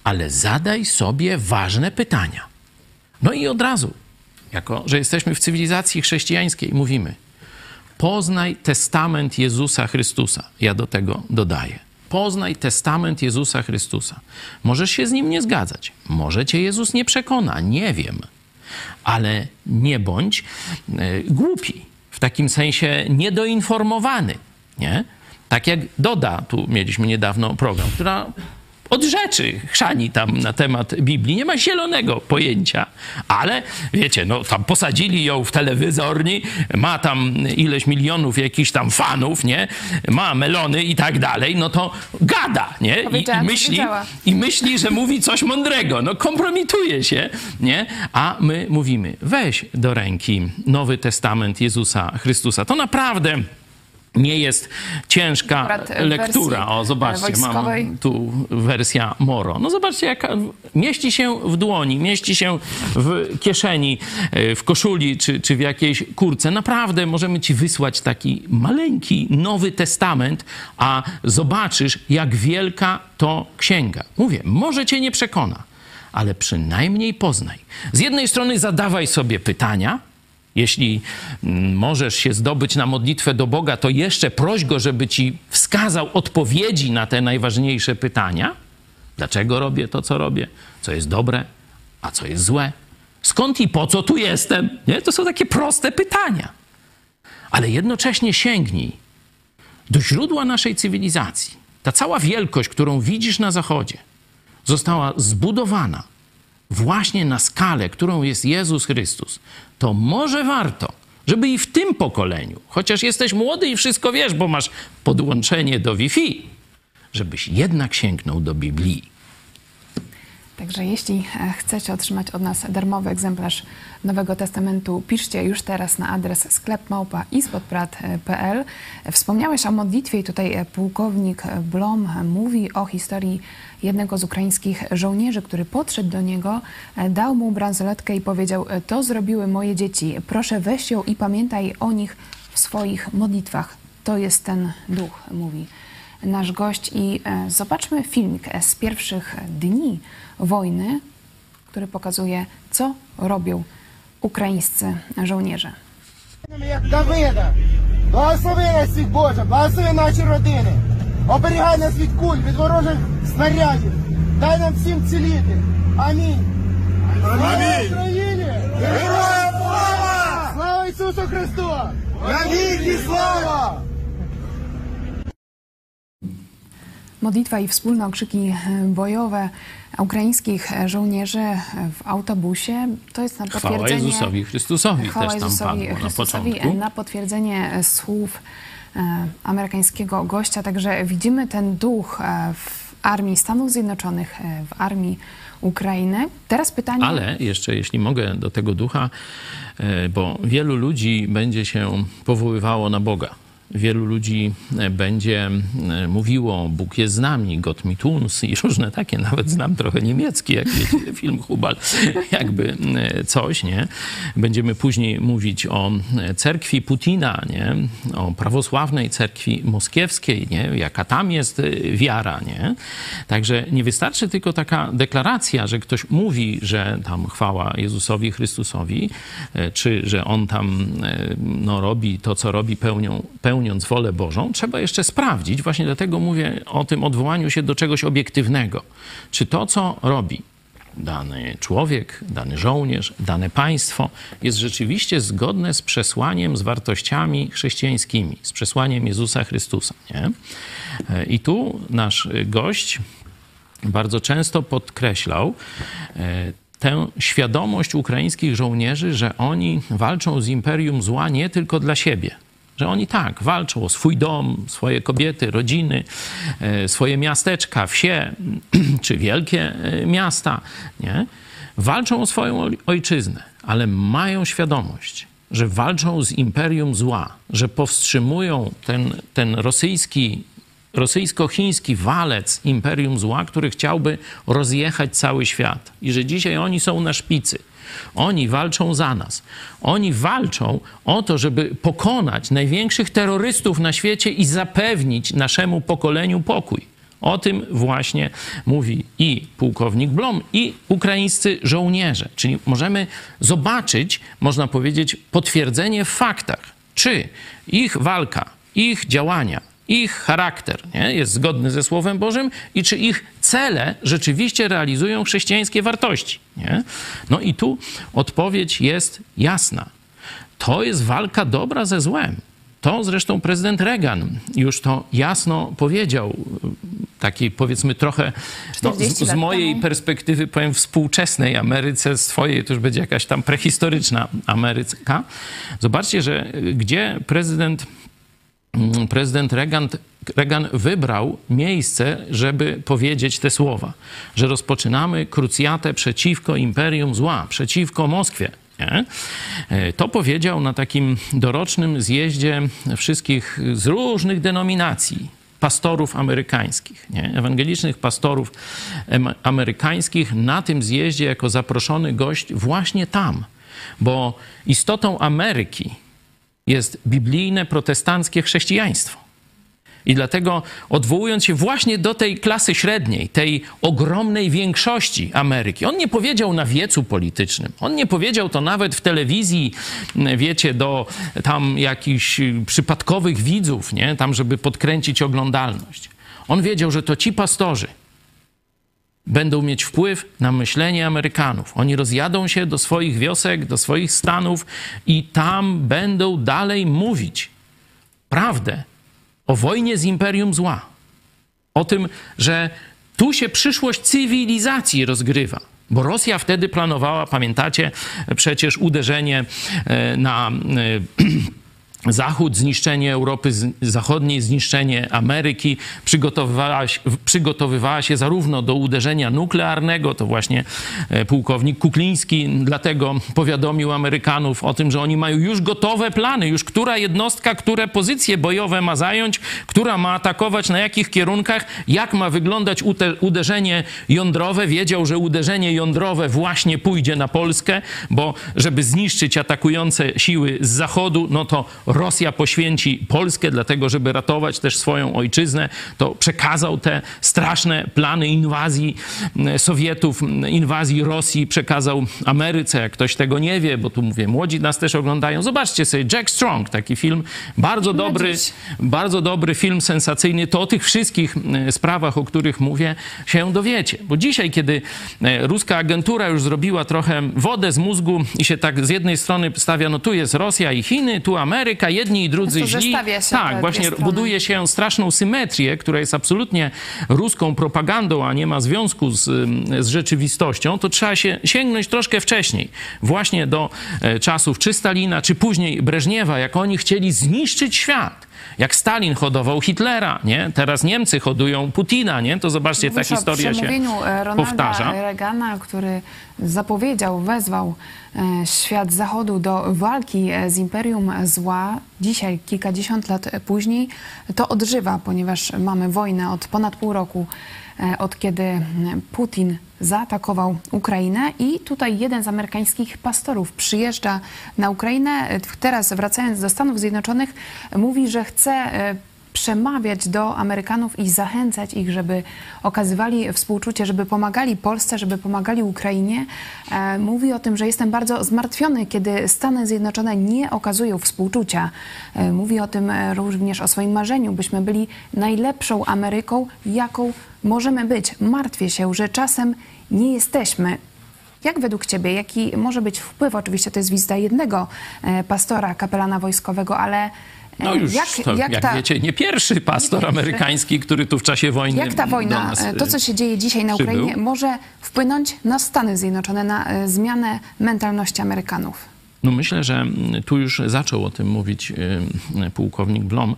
ale zadaj sobie ważne pytania. No i od razu jako że jesteśmy w cywilizacji chrześcijańskiej, mówimy: poznaj testament Jezusa Chrystusa. Ja do tego dodaję. Poznaj testament Jezusa Chrystusa. Możesz się z nim nie zgadzać. Może cię Jezus nie przekona, nie wiem. Ale nie bądź y, głupi, w takim sensie niedoinformowany. Nie? Tak jak Doda, tu mieliśmy niedawno program, która od rzeczy chrzani tam na temat Biblii. Nie ma zielonego pojęcia, ale wiecie, no tam posadzili ją w telewizorni, ma tam ileś milionów jakichś tam fanów, nie? Ma melony i tak dalej, no to gada, nie? I, i myśli, I myśli, że mówi coś mądrego. No kompromituje się, nie? A my mówimy, weź do ręki Nowy Testament Jezusa Chrystusa. To naprawdę nie jest ciężka lektura. O, zobaczcie, mam tu wersja Moro. No zobaczcie, jaka mieści się w dłoni, mieści się w kieszeni, e, w koszuli czy, czy w jakiejś kurce. Naprawdę możemy ci wysłać taki maleńki Nowy Testament, a zobaczysz, jak wielka to księga. Mówię, może cię nie przekona, ale przynajmniej poznaj. Z jednej strony zadawaj sobie pytania, jeśli mm, możesz się zdobyć na modlitwę do Boga, to jeszcze proś Go, żeby ci wskazał odpowiedzi na te najważniejsze pytania. Dlaczego robię to, co robię? Co jest dobre, a co jest złe? Skąd i po co tu jestem? Nie? To są takie proste pytania. Ale jednocześnie sięgnij do źródła naszej cywilizacji. Ta cała wielkość, którą widzisz na Zachodzie, została zbudowana właśnie na skalę, którą jest Jezus Chrystus, to może warto, żeby i w tym pokoleniu, chociaż jesteś młody i wszystko wiesz, bo masz podłączenie do Wi-Fi, żebyś jednak sięgnął do Biblii. Także jeśli e, chcecie otrzymać od nas darmowy egzemplarz Nowego Testamentu, piszcie już teraz na adres sklepmałpa.ispodprat.pl. Wspomniałeś o modlitwie i tutaj e, pułkownik Blom mówi o historii jednego z ukraińskich żołnierzy, który podszedł do niego, e, dał mu bransoletkę i powiedział: To zrobiły moje dzieci. Proszę weź ją i pamiętaj o nich w swoich modlitwach. To jest ten duch, mówi nasz gość. I zobaczmy filmik z pierwszych dni wojny, który pokazuje, co robią ukraińscy żołnierze. Як Давида, благослови нас всіх Боже, благослови наші родини, оберігай нас від куль, від ворожих снарядів, дай нам всім ціліти. Амінь. Слава Україні! Героям слава! Слава Ісусу Христу! Навіки слава! Modlitwa i wspólne okrzyki bojowe ukraińskich żołnierzy w autobusie to jest na potwierdzenie... Chwała Jezusowi Chrystusowi Chwała też tam Jezusowi padło Chrystusowi na początku. na potwierdzenie słów e, amerykańskiego gościa. Także widzimy ten duch e, w armii Stanów Zjednoczonych, e, w armii Ukrainy. Teraz pytanie... Ale jeszcze, jeśli mogę, do tego ducha, bo wielu ludzi będzie się powoływało na Boga. Wielu ludzi e, będzie e, mówiło, Bóg jest z nami, Gott mit uns i różne takie, nawet znam trochę niemiecki, jak wiecie, film Hubal, jakby e, coś, nie? Będziemy później mówić o cerkwi Putina, nie? O prawosławnej cerkwi moskiewskiej, nie? Jaka tam jest wiara, nie? Także nie wystarczy tylko taka deklaracja, że ktoś mówi, że tam chwała Jezusowi Chrystusowi, czy że on tam no, robi to, co robi, pełnią, pełnią pełniąc wolę Bożą, trzeba jeszcze sprawdzić, właśnie dlatego mówię o tym odwołaniu się do czegoś obiektywnego. Czy to, co robi dany człowiek, dany żołnierz, dane państwo jest rzeczywiście zgodne z przesłaniem, z wartościami chrześcijańskimi, z przesłaniem Jezusa Chrystusa. Nie? I tu nasz gość bardzo często podkreślał, e, tę świadomość ukraińskich żołnierzy, że oni walczą z imperium zła nie tylko dla siebie, że oni tak walczą o swój dom, swoje kobiety, rodziny, e, swoje miasteczka, wsie czy wielkie e, miasta, nie? Walczą o swoją ojczyznę, ale mają świadomość, że walczą z imperium zła, że powstrzymują ten, ten rosyjski, rosyjsko-chiński walec imperium zła, który chciałby rozjechać cały świat i że dzisiaj oni są na szpicy. Oni walczą za nas. Oni walczą o to, żeby pokonać największych terrorystów na świecie i zapewnić naszemu pokoleniu pokój. O tym właśnie mówi i pułkownik Blom, i ukraińscy żołnierze. Czyli możemy zobaczyć, można powiedzieć, potwierdzenie w faktach, czy ich walka, ich działania ich charakter nie, jest zgodny ze Słowem Bożym i czy ich cele rzeczywiście realizują chrześcijańskie wartości. Nie? No i tu odpowiedź jest jasna. To jest walka dobra ze złem. To zresztą prezydent Reagan już to jasno powiedział, takiej powiedzmy trochę no, z, z, mojej temu. perspektywy, powiem współczesnej Ameryce, z twojej to już będzie jakaś tam prehistoryczna Ameryka. Zobaczcie, że gdzie prezydent Mm, prezydent Reagan, Reagan wybrał miejsce, żeby powiedzieć te słowa, że rozpoczynamy krucjatę przeciwko imperium zła, przeciwko Moskwie. Nie? E, to powiedział na takim dorocznym zjeździe wszystkich z różnych denominacji, pastorów amerykańskich, nie? ewangelicznych pastorów amerykańskich na tym zjeździe jako zaproszony gość właśnie tam, bo istotą Ameryki jest biblijne protestanckie chrześcijaństwo. I dlatego odwołując się właśnie do tej klasy średniej, tej ogromnej większości Ameryki, on nie powiedział na wiecu politycznym, on nie powiedział to nawet w telewizji, wiecie, do tam jakichś przypadkowych widzów, nie, tam żeby podkręcić oglądalność. On wiedział, że to ci pastorzy, będą mieć wpływ na myślenie Amerykanów. Oni rozjadą się do swoich wiosek, do swoich stanów i tam będą dalej mówić prawdę o wojnie z imperium zła. O tym, że tu się przyszłość cywilizacji rozgrywa. Bo Rosja wtedy planowała, pamiętacie, przecież uderzenie e, na Zachód, zniszczenie Europy Zachodniej, zniszczenie Ameryki, przygotowywała się, przygotowywała się zarówno do uderzenia nuklearnego, to właśnie e, pułkownik Kukliński dlatego powiadomił Amerykanów o tym, że oni mają już gotowe plany, już która jednostka, które pozycje bojowe ma zająć, która ma atakować, na jakich kierunkach, jak ma wyglądać uderzenie jądrowe. Wiedział, że uderzenie jądrowe właśnie pójdzie na Polskę, bo żeby zniszczyć atakujące siły z Zachodu, no to Rosja poświęci Polskę, dlatego żeby ratować też swoją ojczyznę, to przekazał te straszne plany inwazji mm, Sowietów, mm, inwazji Rosji, przekazał Ameryce. Jak ktoś tego nie wie, bo tu mówię, młodzi nas też oglądają, zobaczcie sobie Jack Strong, taki film, bardzo dobry, bardzo dobry film sensacyjny. To o tych wszystkich mm, sprawach, o których mówię, się dowiecie. Bo dzisiaj, kiedy e, ruska agentura już zrobiła trochę wodę z mózgu i się tak z jednej strony stawia, no tu jest Rosja i Chiny, tu Ameryka, jedni i drudzy to źli. tak, właśnie buduje się straszną symetrię, która jest absolutnie ruską propagandą, a nie ma związku z, z rzeczywistością, to trzeba się sięgnąć troszkę wcześniej. Właśnie do e, czasów czy Stalina, czy później Breżniewa, jak oni chcieli zniszczyć świat jak Stalin hodował Hitlera, nie? Teraz Niemcy hodują Putina, nie? To zobaczcie, ta historia się e, Ronalda powtarza. Reagana, który zapowiedział, wezwał e, świat Zachodu do walki e, z imperium zła, dzisiaj, kilkadziesiąt lat później, to odżywa, ponieważ mamy wojnę od ponad pół roku, od kiedy Putin zaatakował Ukrainę i tutaj jeden z amerykańskich pastorów przyjeżdża na Ukrainę. Teraz wracając do Stanów Zjednoczonych mówi, że chce e, przemawiać do Amerykanów i zachęcać ich, żeby okazywali współczucie, żeby pomagali Polsce, żeby pomagali Ukrainie. E, mówi o tym, że jestem bardzo zmartwiony, kiedy Stany Zjednoczone nie okazują współczucia. E, mówi o tym również o swoim marzeniu, byśmy byli najlepszą Ameryką, jaką możemy być. Martwię się, że czasem nie jesteśmy. Jak według Ciebie, jaki może być wpływ, oczywiście to jest wizyta jednego e, pastora, kapelana wojskowego, ale no już, jak, to, jak, jak ta... wiecie, nie pierwszy pastor nie amerykański, który tu w czasie wojny. Jak ta wojna, e, to co się dzieje dzisiaj na przybył? Ukrainie, może wpłynąć na Stany Zjednoczone, na zmianę mentalności Amerykanów? No myślę, że tu już zaczął o tym mówić pułkownik Blom,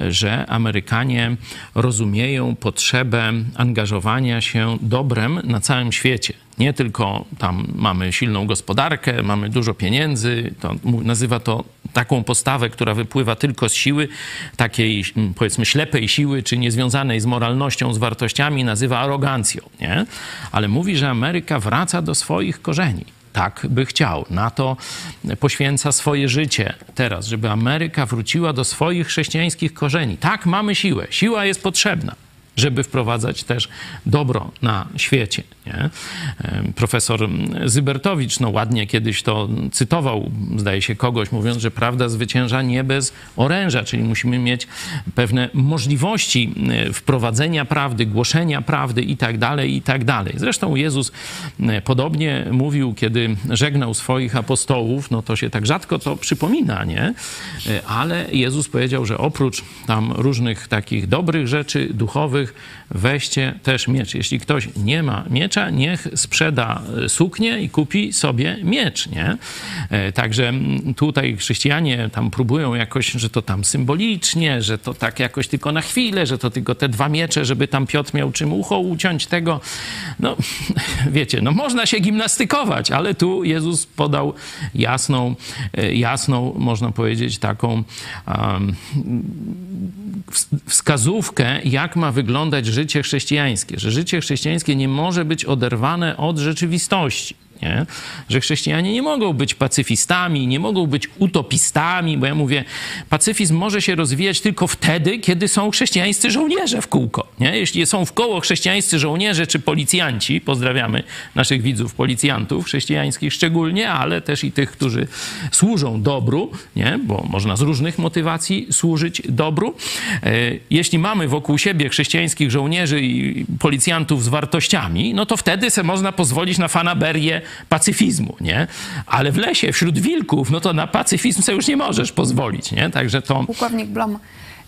że Amerykanie rozumieją potrzebę angażowania się dobrem na całym świecie. Nie tylko tam mamy silną gospodarkę, mamy dużo pieniędzy, to nazywa to taką postawę, która wypływa tylko z siły, takiej powiedzmy ślepej siły, czy niezwiązanej z moralnością, z wartościami, nazywa arogancją. Nie? Ale mówi, że Ameryka wraca do swoich korzeni tak by chciał. Na to poświęca swoje życie teraz, żeby Ameryka wróciła do swoich chrześcijańskich korzeni. Tak, mamy siłę. Siła jest potrzebna żeby wprowadzać też dobro na świecie. Nie? Profesor Zybertowicz no ładnie kiedyś to cytował, zdaje się kogoś, mówiąc, że prawda zwycięża nie bez oręża, czyli musimy mieć pewne możliwości e, wprowadzenia prawdy, głoszenia prawdy i tak dalej, i tak dalej. Zresztą Jezus podobnie mówił, kiedy żegnał swoich apostołów, no to się tak rzadko to przypomina, nie? E, ale Jezus powiedział, że oprócz tam różnych takich dobrych rzeczy duchowych, weźcie też miecz. Jeśli ktoś nie ma miecza, niech sprzeda suknię i kupi sobie miecz, nie? E, także tutaj chrześcijanie tam próbują jakoś, że to tam symbolicznie, że to tak jakoś tylko na chwilę, że to tylko te dwa miecze, żeby tam Piotr miał czym ucho uciąć tego. No, wiecie, no można się gimnastykować, ale tu Jezus podał jasną, e, jasną, można powiedzieć, taką um, wskazówkę, jak ma wyglądać życie chrześcijańskie, że życie chrześcijańskie nie może być oderwane od rzeczywistości nie? że chrześcijanie nie mogą być pacyfistami, nie mogą być utopistami, bo ja mówię, pacyfizm może się rozwijać tylko wtedy, kiedy są chrześcijańscy żołnierze w kółko. Nie? Jeśli są w koło chrześcijańscy żołnierze czy policjanci, pozdrawiamy naszych widzów, policjantów chrześcijańskich szczególnie, ale też i tych, którzy służą dobru, nie? bo można z różnych motywacji służyć dobru. E, jeśli mamy wokół siebie chrześcijańskich żołnierzy i policjantów z wartościami, no to wtedy se można pozwolić na fanaberię pacyfizmu, nie? Ale w lesie, wśród wilków, no to na pacyfizm sobie już nie możesz pozwolić, nie? Także to... Pułkownik Blom,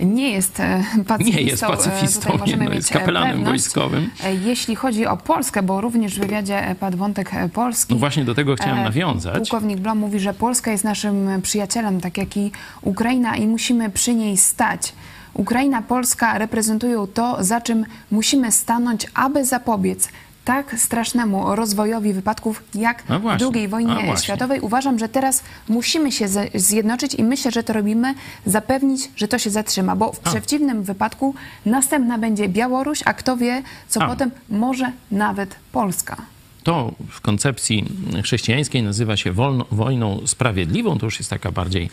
nie jest pacyfistą. Nie jest pacyfistą, możemy nie, no, jest kapelanem pewność. wojskowym. Jeśli chodzi o Polskę, bo również w wywiadzie padł wątek Polski. No właśnie do tego chciałem nawiązać. Pułkownik Blom mówi, że Polska jest naszym przyjacielem, tak jak i Ukraina i musimy przy niej stać. Ukraina, Polska reprezentują to, za czym musimy stanąć, aby zapobiec tak strasznemu rozwojowi wypadków jak no właśnie, w II wojnie światowej. Uważam, że teraz musimy się zjednoczyć i myślę, że to robimy, zapewnić, że to się zatrzyma, bo w a. przeciwnym wypadku następna będzie Białoruś, a kto wie, co a. potem może nawet Polska to w koncepcji chrześcijańskiej nazywa się wolno, wojną sprawiedliwą. To już jest taka bardziej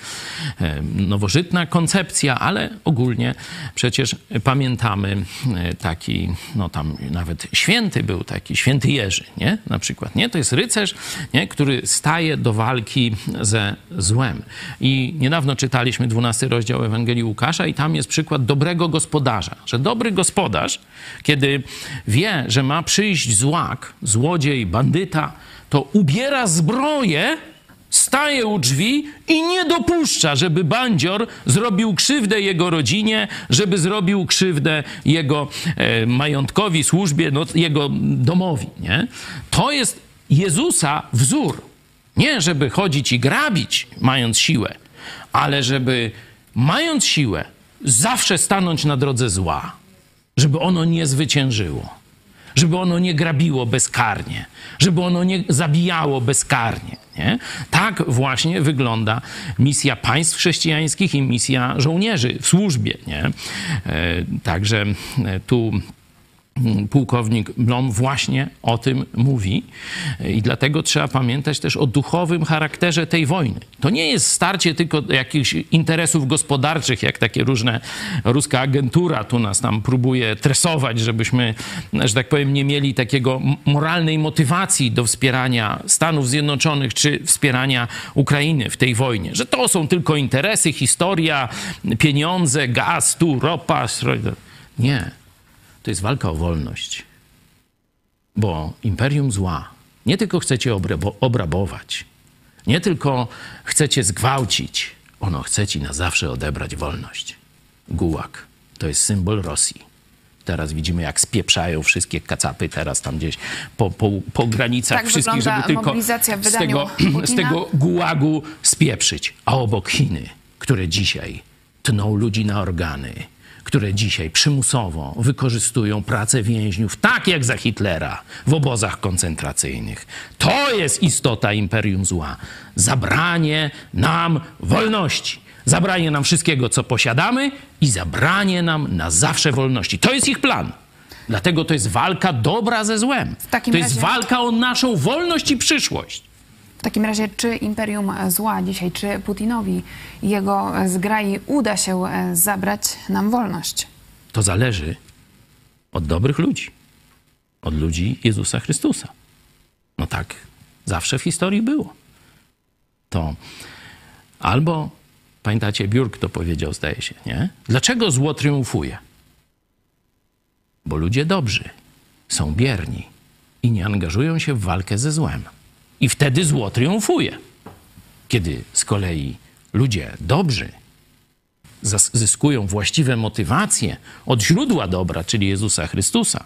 e, nowożytna koncepcja, ale ogólnie przecież pamiętamy e, taki, no tam nawet święty był taki, święty Jerzy, nie? Na przykład, nie? To jest rycerz, nie? który staje do walki ze złem. I niedawno czytaliśmy 12 rozdział Ewangelii Łukasza i tam jest przykład dobrego gospodarza, że dobry gospodarz, kiedy wie, że ma przyjść złak, złodziej, bandyta, to ubiera zbroję, staje u drzwi i nie dopuszcza, żeby bandzior zrobił krzywdę jego rodzinie, żeby zrobił krzywdę jego e, majątkowi, służbie, no, jego domowi. Nie? To jest Jezusa wzór. Nie, żeby chodzić i grabić, mając siłę, ale żeby mając siłę, zawsze stanąć na drodze zła, żeby ono nie zwyciężyło żeby ono nie grabiło bezkarnie, żeby ono nie zabijało bezkarnie. Nie? Tak właśnie wygląda misja państw chrześcijańskich i misja żołnierzy w służbie. Nie? E, także e, tu pułkownik Blom właśnie o tym mówi i dlatego trzeba pamiętać też o duchowym charakterze tej wojny. To nie jest starcie tylko jakichś interesów gospodarczych, jak takie różne ruska agentura tu nas tam próbuje tresować, żebyśmy, że tak powiem, nie mieli takiego moralnej motywacji do wspierania Stanów Zjednoczonych czy wspierania Ukrainy w tej wojnie, że to są tylko interesy, historia, pieniądze, gaz, tu ropa. Nie to jest walka o wolność. Bo imperium zła nie tylko chcecie obrabować, nie tylko chcecie zgwałcić, ono chce ci na zawsze odebrać wolność. Gułak to jest symbol Rosji. Teraz widzimy, jak spieprzają wszystkie kacapy teraz tam gdzieś po, po, po granicach tak wszystkich, żeby tylko z tego, z tego gułagu spieprzyć. A obok Chiny, które dzisiaj tną ludzi na organy, które dzisiaj przymusowo wykorzystują pracę więźniów, tak jak za Hitlera w obozach koncentracyjnych. To jest istota imperium zła. Zabranie nam wolności. Zabranie nam wszystkiego, co posiadamy i zabranie nam na zawsze wolności. To jest ich plan. Dlatego to jest walka dobra ze złem. to jest razie... walka o naszą wolność i przyszłość. W takim razie, czy Imperium Zła dzisiaj, czy Putinowi jego zgrai uda się e, zabrać nam wolność? To zależy od dobrych ludzi, od ludzi Jezusa Chrystusa. No tak zawsze w historii było. To albo, pamiętacie, Biurk to powiedział, zdaje się, nie? Dlaczego zło triumfuje? Bo ludzie dobrzy są bierni i nie angażują się w walkę ze złem. I wtedy zło triumfuje. Kiedy z kolei ludzie dobrzy zyskują właściwe motywacje od źródła dobra, czyli Jezusa Chrystusa,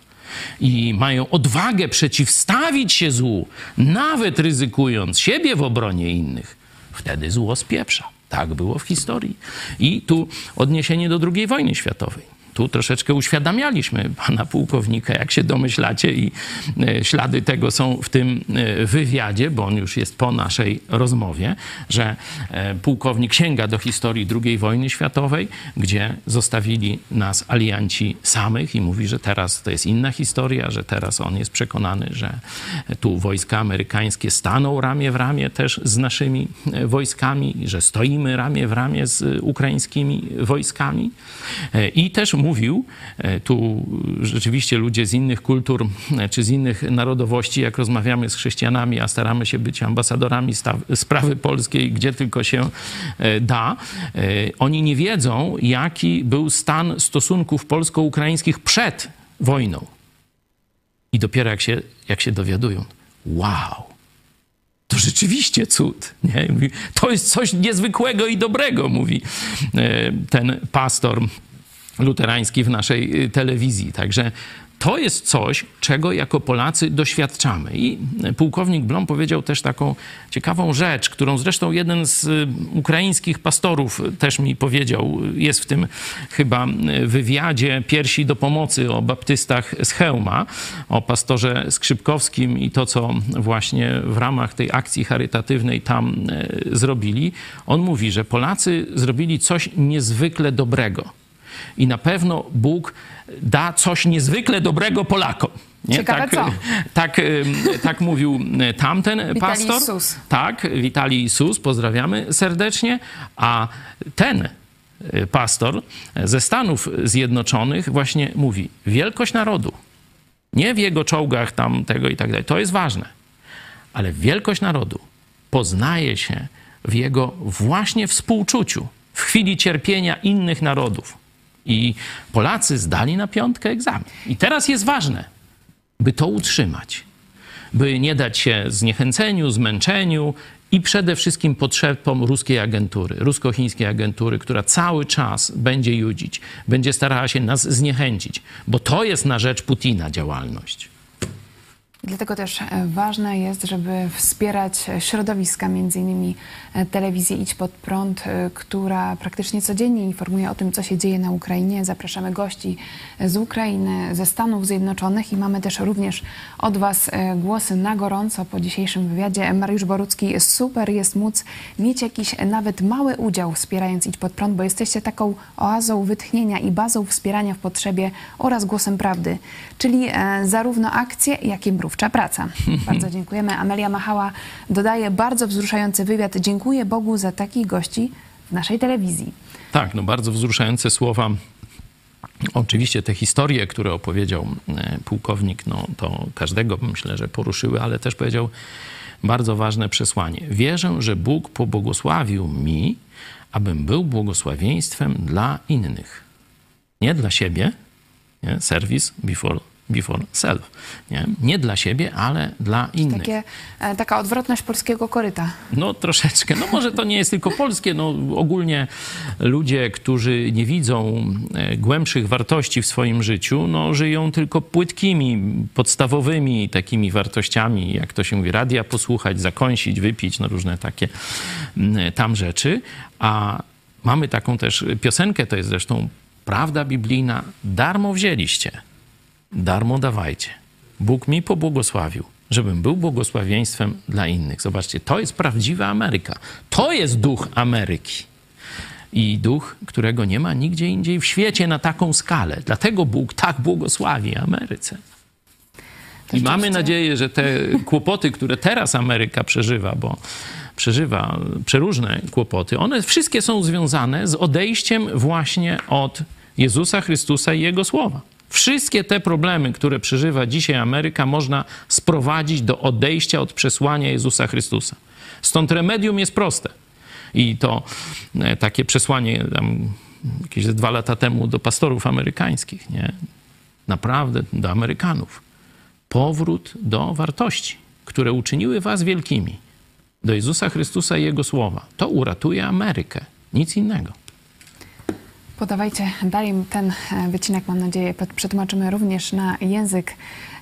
i mają odwagę przeciwstawić się złu, nawet ryzykując siebie w obronie innych, wtedy zło spieprza. Tak było w historii. I tu odniesienie do II wojny światowej tu troszeczkę uświadamialiśmy pana pułkownika, jak się domyślacie, i e, ślady tego są w tym e, wywiadzie, bo on już jest po naszej rozmowie, że e, pułkownik sięga do historii II wojny światowej, gdzie zostawili nas alianci samych i mówi, że teraz to jest inna historia, że teraz on jest przekonany, że tu wojska amerykańskie staną ramię w ramię też z naszymi wojskami, że stoimy ramię w ramię z ukraińskimi wojskami. I też mówił, e, tu rzeczywiście ludzie z innych kultur e, czy z innych narodowości, jak rozmawiamy z chrześcijanami, a staramy się być ambasadorami sprawy polskiej, gdzie tylko się e, da, oni nie wiedzą, jaki był stan stosunków polsko-ukraińskich przed wojną. I dopiero jak się, jak się dowiadują, wow, to rzeczywiście cud. Nie? Mówi, to jest coś niezwykłego i dobrego, mówi ten pastor luterański w naszej y, telewizji. Także to jest coś, czego jako Polacy doświadczamy. I pułkownik Blom powiedział też taką ciekawą rzecz, którą zresztą jeden z y, ukraińskich pastorów też mi powiedział. Jest w tym chyba wywiadzie Piersi do Pomocy o baptystach z Chełma, o pastorze Skrzypkowskim i to, co właśnie w ramach tej akcji charytatywnej tam y, zrobili. On mówi, że Polacy zrobili coś niezwykle dobrego. I na pewno Bóg da coś niezwykle dobrego Polakom. Nie? Ciekawe tak, co? Tak, tak mówił tamten Witali pastor. Sus. Tak, Witali Sus, pozdrawiamy serdecznie. A ten y, pastor ze Stanów Zjednoczonych właśnie mówi, wielkość narodu, nie w jego czołgach tam tego i tak dalej, to jest ważne, ale wielkość narodu poznaje się w jego właśnie współczuciu, w chwili cierpienia innych narodów. I Polacy zdali na piątkę egzamin. I teraz jest ważne, by to utrzymać, by nie dać się zniechęceniu, zmęczeniu i przede wszystkim potrzebom ruskiej agentury, rusko-chińskiej agentury, która cały czas będzie judzić, będzie starała się nas zniechęcić, bo to jest na rzecz Putina działalność. Dlatego też e, ważne jest, żeby wspierać środowiska, między innymi e, telewizję Idź Pod Prąd, e, która praktycznie codziennie informuje o tym, co się dzieje na Ukrainie. Zapraszamy gości z Ukrainy, ze Stanów Zjednoczonych i mamy też również od Was głosy na gorąco po dzisiejszym wywiadzie. Mariusz Borucki, super jest móc mieć jakiś nawet mały udział wspierając Idź Pod Prąd, bo jesteście taką oazą wytchnienia i bazą wspierania w potrzebie oraz głosem prawdy, czyli zarówno akcje, jak i mrów twórcza praca. Bardzo dziękujemy. Amelia Machała dodaje bardzo wzruszający wywiad. Dziękuję Bogu za takich gości w naszej telewizji. Tak, no bardzo wzruszające słowa. Oczywiście te historie, które opowiedział e, pułkownik, no to każdego myślę, że poruszyły, ale też powiedział bardzo ważne przesłanie. Wierzę, że Bóg pobłogosławił mi, abym był błogosławieństwem dla innych. Nie dla siebie, nie? service before before self. Nie, nie dla siebie, ale dla innych. Takie, e, taka odwrotność polskiego koryta. No troszeczkę. No może to nie jest tylko polskie. No ogólnie ludzie, którzy nie widzą e, głębszych wartości w swoim życiu, no żyją tylko płytkimi, podstawowymi takimi wartościami, jak to się mówi, radia posłuchać, zakąsić, wypić, no różne takie tam rzeczy. A mamy taką też piosenkę, to jest zresztą prawda biblijna, darmo wzięliście darmo dawajcie. Bóg mi pobłogosławił, żebym był błogosławieństwem dla innych. Zobaczcie, to jest prawdziwa Ameryka. To jest duch Ameryki. I duch, którego nie ma nigdzie indziej w świecie na taką skalę. Dlatego Bóg tak błogosławi Ameryce. I mamy nadzieję, że te kłopoty, które teraz Ameryka przeżywa, bo przeżywa przeróżne kłopoty, one wszystkie są związane z odejściem właśnie od Jezusa Chrystusa i Jego słowa. Wszystkie te problemy, które przeżywa dzisiaj Ameryka, można sprowadzić do odejścia od przesłania Jezusa Chrystusa. Stąd remedium jest proste. I to e, takie przesłanie tam, jakieś dwa lata temu do pastorów amerykańskich, nie? Naprawdę do Amerykanów. Powrót do wartości, które uczyniły was wielkimi. Do Jezusa Chrystusa i Jego słowa. To uratuje Amerykę. Nic innego. Podawajcie dalej ten e, wycinek, mam nadzieję, przetłumaczymy również na język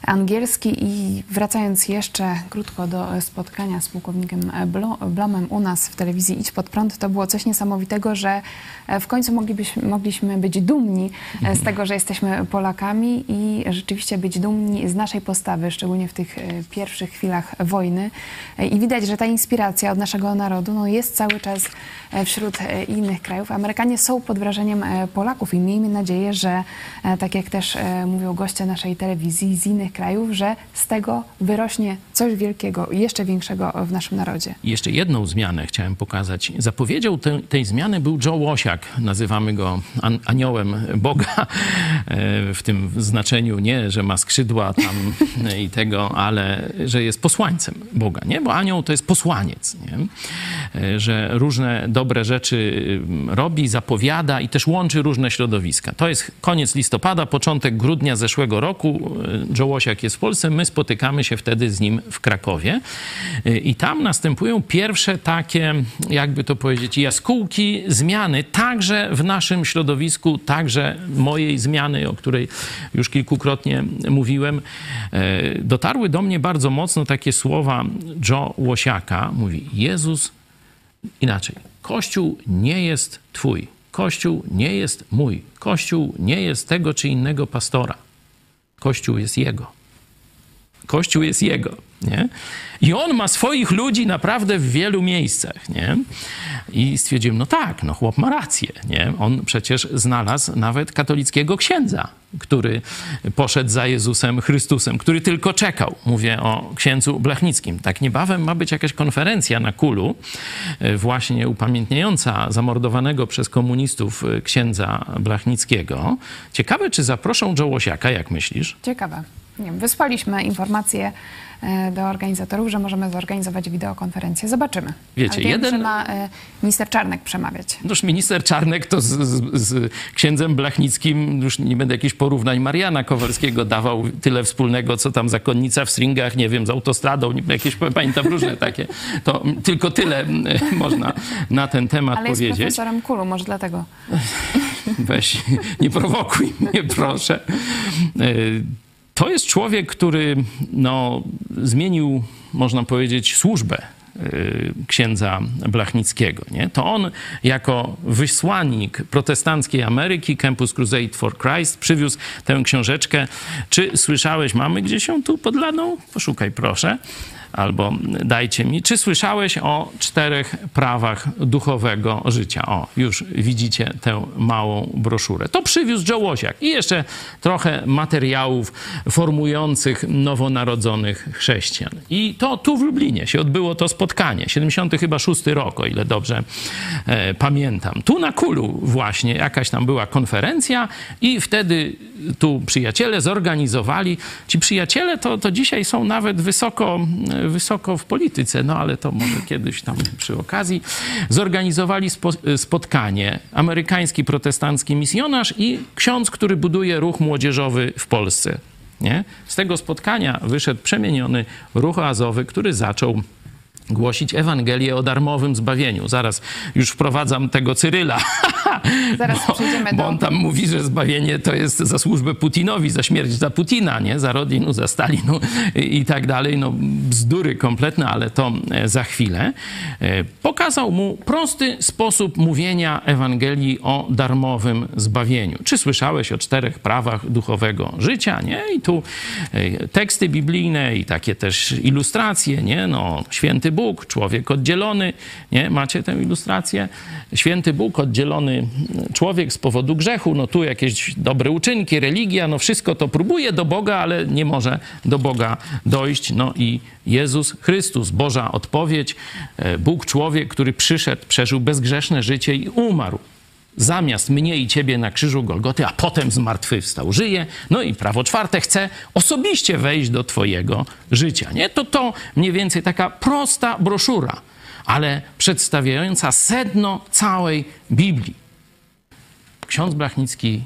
angielski i wracając jeszcze krótko do spotkania z pułkownikiem Blomem u nas w telewizji Idź Pod Prąd, to było coś niesamowitego, że e, w końcu moglibyśmy, mogliśmy być dumni e, z tego, że jesteśmy Polakami i rzeczywiście być dumni z naszej postawy, szczególnie w tych pierwszych chwilach wojny. I widać, że ta inspiracja od naszego narodu no, jest cały czas wśród innych krajów. Amerykanie są pod wrażeniem E, Polaków i miejmy nadzieję, że e, tak jak też e, mówią goście naszej telewizji z innych krajów, że z tego wyrośnie coś wielkiego, jeszcze większego w naszym narodzie. Jeszcze jedną zmianę chciałem pokazać. Zapowiedzią te, tej zmiany był Joe Łosiak. Nazywamy go an, aniołem Boga w tym znaczeniu nie, że ma skrzydła tam i tego, ale że jest posłańcem Boga, nie? Bo anioł to jest posłaniec, nie? Że różne dobre rzeczy robi, zapowiada i też łączy różne środowiska. To jest koniec listopada, początek grudnia zeszłego roku. Joe Żołosiak jest w Polsce, my spotykamy się wtedy z nim w Krakowie i tam następują pierwsze takie, jakby to powiedzieć, jaskółki zmiany, także w naszym środowisku, także mojej zmiany, o której już kilkukrotnie mówiłem. Dotarły do mnie bardzo mocno takie słowa Joe Łosiaka. Mówi, Jezus, inaczej, Kościół nie jest twój, Kościół nie jest mój, Kościół nie jest tego czy innego pastora. Kościół jest Jego. Kościół jest Jego. Nie? I on ma swoich ludzi naprawdę w wielu miejscach. Nie? I stwierdziłem, no tak, no chłop ma rację. Nie? On przecież znalazł nawet katolickiego księdza, który poszedł za Jezusem Chrystusem, który tylko czekał. Mówię o księdzu Blachnickim. Tak niebawem ma być jakaś konferencja na Kulu, e, właśnie upamiętniająca zamordowanego przez komunistów e, księdza Blachnickiego. Ciekawe, czy zaproszą Jołosiaka, jak myślisz? Ciekawe. Nie wiem, wysłaliśmy informację e, do organizatorów, że możemy zorganizować wideokonferencję. Zobaczymy. Wiecie, wiem, jeden... ma e, minister Czarnek przemawiać. Noż minister Czarnek to z, z, z, księdzem Blachnickim, już nie będę jakichś porównań, Mariana Kowalskiego dawał tyle wspólnego, co tam zakonnica w stringach, nie wiem, z autostradą, jakieś, pamiętam, różne takie. To tylko tyle można na ten temat Ale powiedzieć. Ale jest profesorem Kulu, może dlatego. Weź, nie prowokuj mnie, proszę. To jest człowiek, który no, zmienił, można powiedzieć, służbę y, księdza Blachnickiego. Nie? To on jako wysłannik protestanckiej Ameryki, Campus Crusade for Christ, przywiózł tę książeczkę. Czy słyszałeś, mamy gdzieś ją tu podlaną? Poszukaj proszę albo dajcie mi. Czy słyszałeś o czterech prawach duchowego życia? O, już widzicie tę małą broszurę. To przywiózł Joe Łosiak i jeszcze trochę materiałów formujących nowonarodzonych chrześcijan. I to tu w Lublinie się odbyło to spotkanie, 76 chyba rok, o ile dobrze e, pamiętam. Tu na Kulu właśnie jakaś tam była konferencja i wtedy tu przyjaciele zorganizowali. Ci przyjaciele to, to dzisiaj są nawet wysoko wysoko w polityce, no ale to może kiedyś tam przy okazji, zorganizowali spo, spotkanie. Amerykański protestancki misjonarz i ksiądz, który buduje ruch młodzieżowy w Polsce. Nie? Z tego spotkania wyszedł przemieniony ruch oazowy, który zaczął głosić Ewangelię o darmowym zbawieniu. Zaraz już wprowadzam tego Cyryla. Zaraz bo, przejdziemy do... Bo on tam mówi, że zbawienie to jest za służbę Putinowi, za śmierć za Putina, nie? Za Rodinu, za Stalinu i, i tak dalej. No bzdury kompletne, ale to e, za chwilę. E, pokazał mu prosty sposób mówienia Ewangelii o darmowym zbawieniu. Czy słyszałeś o czterech prawach duchowego życia, nie? I tu e, teksty biblijne i takie też ilustracje, nie? No, święty Bóg, człowiek oddzielony, nie? Macie tę ilustrację? Święty Bóg, oddzielony człowiek z powodu grzechu, no tu jakieś dobre uczynki, religia, no wszystko to próbuje do Boga, ale nie może do Boga dojść. No i Jezus Chrystus, Boża odpowiedź, e, Bóg człowiek, który przyszedł, przeżył bezgrzeszne życie i umarł zamiast mnie i ciebie na krzyżu Golgoty, a potem zmartwychwstał, żyje. No i prawo czwarte chce osobiście wejść do twojego życia. Nie? To to mniej więcej taka prosta broszura, ale przedstawiająca sedno całej Biblii. Ksiądz Blachnicki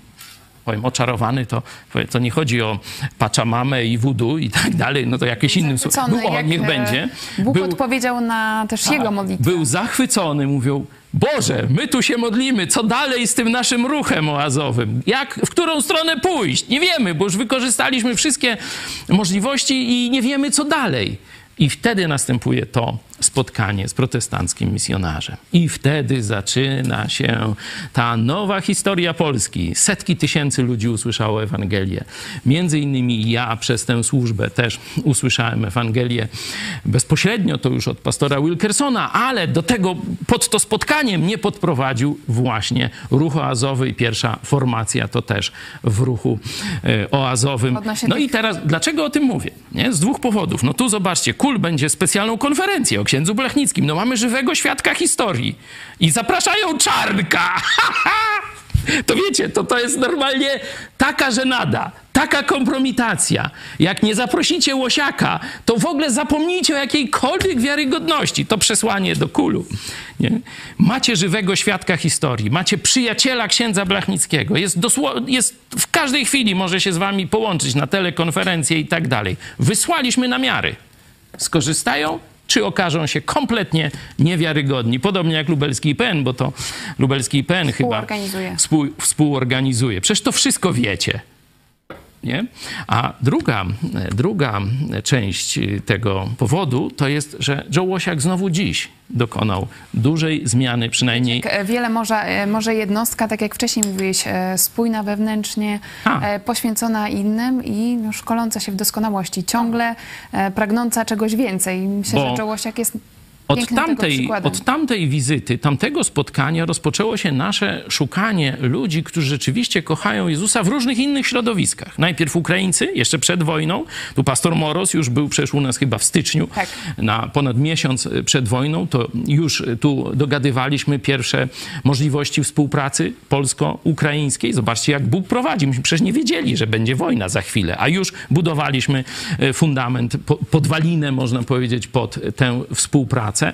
powiem, oczarowany, to, to nie chodzi o paczamamę i wudu i tak dalej, no to jakieś innym słowem. No, niech e, będzie. Bóg był, odpowiedział na też tak, jego modlitwę. Był zachwycony, mówią, Boże, my tu się modlimy, co dalej z tym naszym ruchem oazowym? Jak, w którą stronę pójść? Nie wiemy, bo już wykorzystaliśmy wszystkie możliwości i nie wiemy, co dalej. I wtedy następuje to spotkanie z protestanckim misjonarzem. I wtedy zaczyna się ta nowa historia Polski. Setki tysięcy ludzi usłyszało Ewangelię. Między innymi ja przez tę służbę też usłyszałem Ewangelię bezpośrednio, to już od pastora Wilkersona, ale do tego, pod to spotkanie mnie podprowadził właśnie ruch oazowy i pierwsza formacja to też w ruchu e, oazowym. No i teraz, dlaczego o tym mówię? Nie? Z dwóch powodów. No tu zobaczcie, KUL będzie specjalną konferencję księdzu Blachnickim. No mamy żywego świadka historii. I zapraszają Czarnka. To wiecie, to, to jest normalnie taka żenada, taka kompromitacja. Jak nie zaprosicie Łosiaka, to w ogóle zapomnijcie o jakiejkolwiek wiarygodności. To przesłanie do kulu. Nie? Macie żywego świadka historii, macie przyjaciela księdza Blachnickiego. Jest, dosło- jest w każdej chwili może się z wami połączyć na telekonferencję i tak dalej. Wysłaliśmy namiary. Skorzystają? Czy okażą się kompletnie niewiarygodni? Podobnie jak lubelski IPN, bo to lubelski IPN chyba Współorganizuje. współ, współorganizuje. Przecież to wszystko wiecie. Nie? A druga, druga część tego powodu to jest, że Joe Łosiak znowu dziś dokonał dużej zmiany, przynajmniej Wiele może, e, może jednostka, tak jak wcześniej mówiłeś, e, spójna wewnętrznie, A. e, poświęcona innym i szkoląca się w doskonałości, ciągle pragnąca czegoś więcej. Myślę, Bo że Czołosiak jest Od tamtej, od tamtej wizyty, tamtego spotkania rozpoczęło się nasze szukanie ludzi, którzy rzeczywiście kochają Jezusa w różnych innych środowiskach. Najpierw Ukraińcy, jeszcze przed wojną. Tu pastor Moros już był przecież u nas chyba w styczniu, Tak. na ponad miesiąc przed wojną. To już tu dogadywaliśmy pierwsze możliwości współpracy polsko-ukraińskiej. Zobaczcie, jak Bóg prowadzi. Myśmy przecież nie wiedzieli, że będzie wojna za chwilę, a już budowaliśmy e, fundament, po- podwalinę, można powiedzieć, pod tę współpracę E,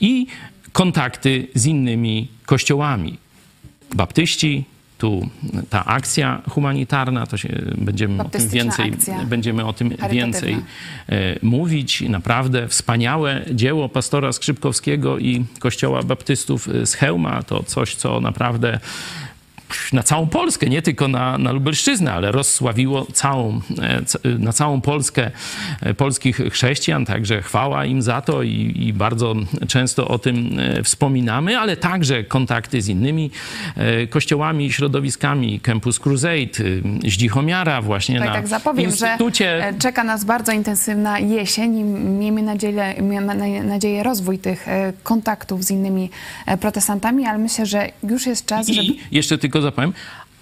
i kontakty z innymi kościołami. Baptyści, tu ta akcja humanitarna, to się będziemy o tym więcej, będziemy o tym więcej e, mówić. Naprawdę wspaniałe dzieło pastora Skrzypkowskiego i Kościoła Baptystów z Chełma. To coś, co naprawdę na całą Polskę, nie tylko na, na Lubelszczyznę, ale rozsławiło całą, e, c- na całą Polskę e, polskich chrześcijan, także chwała im za to i, i bardzo często o tym e, wspominamy, ale także kontakty z innymi e, kościołami, środowiskami, Campus Crusade, y, Zdzichomiara właśnie Tak, na tak zapowiem, Instytucie. że e, czeka nas bardzo intensywna jesień i miejmy nadzieję, miejmy na- nadzieję rozwój tych e, kontaktów z innymi e, protestantami, ale myślę, że już jest czas, żeby... I jeszcze tylko zapowiem,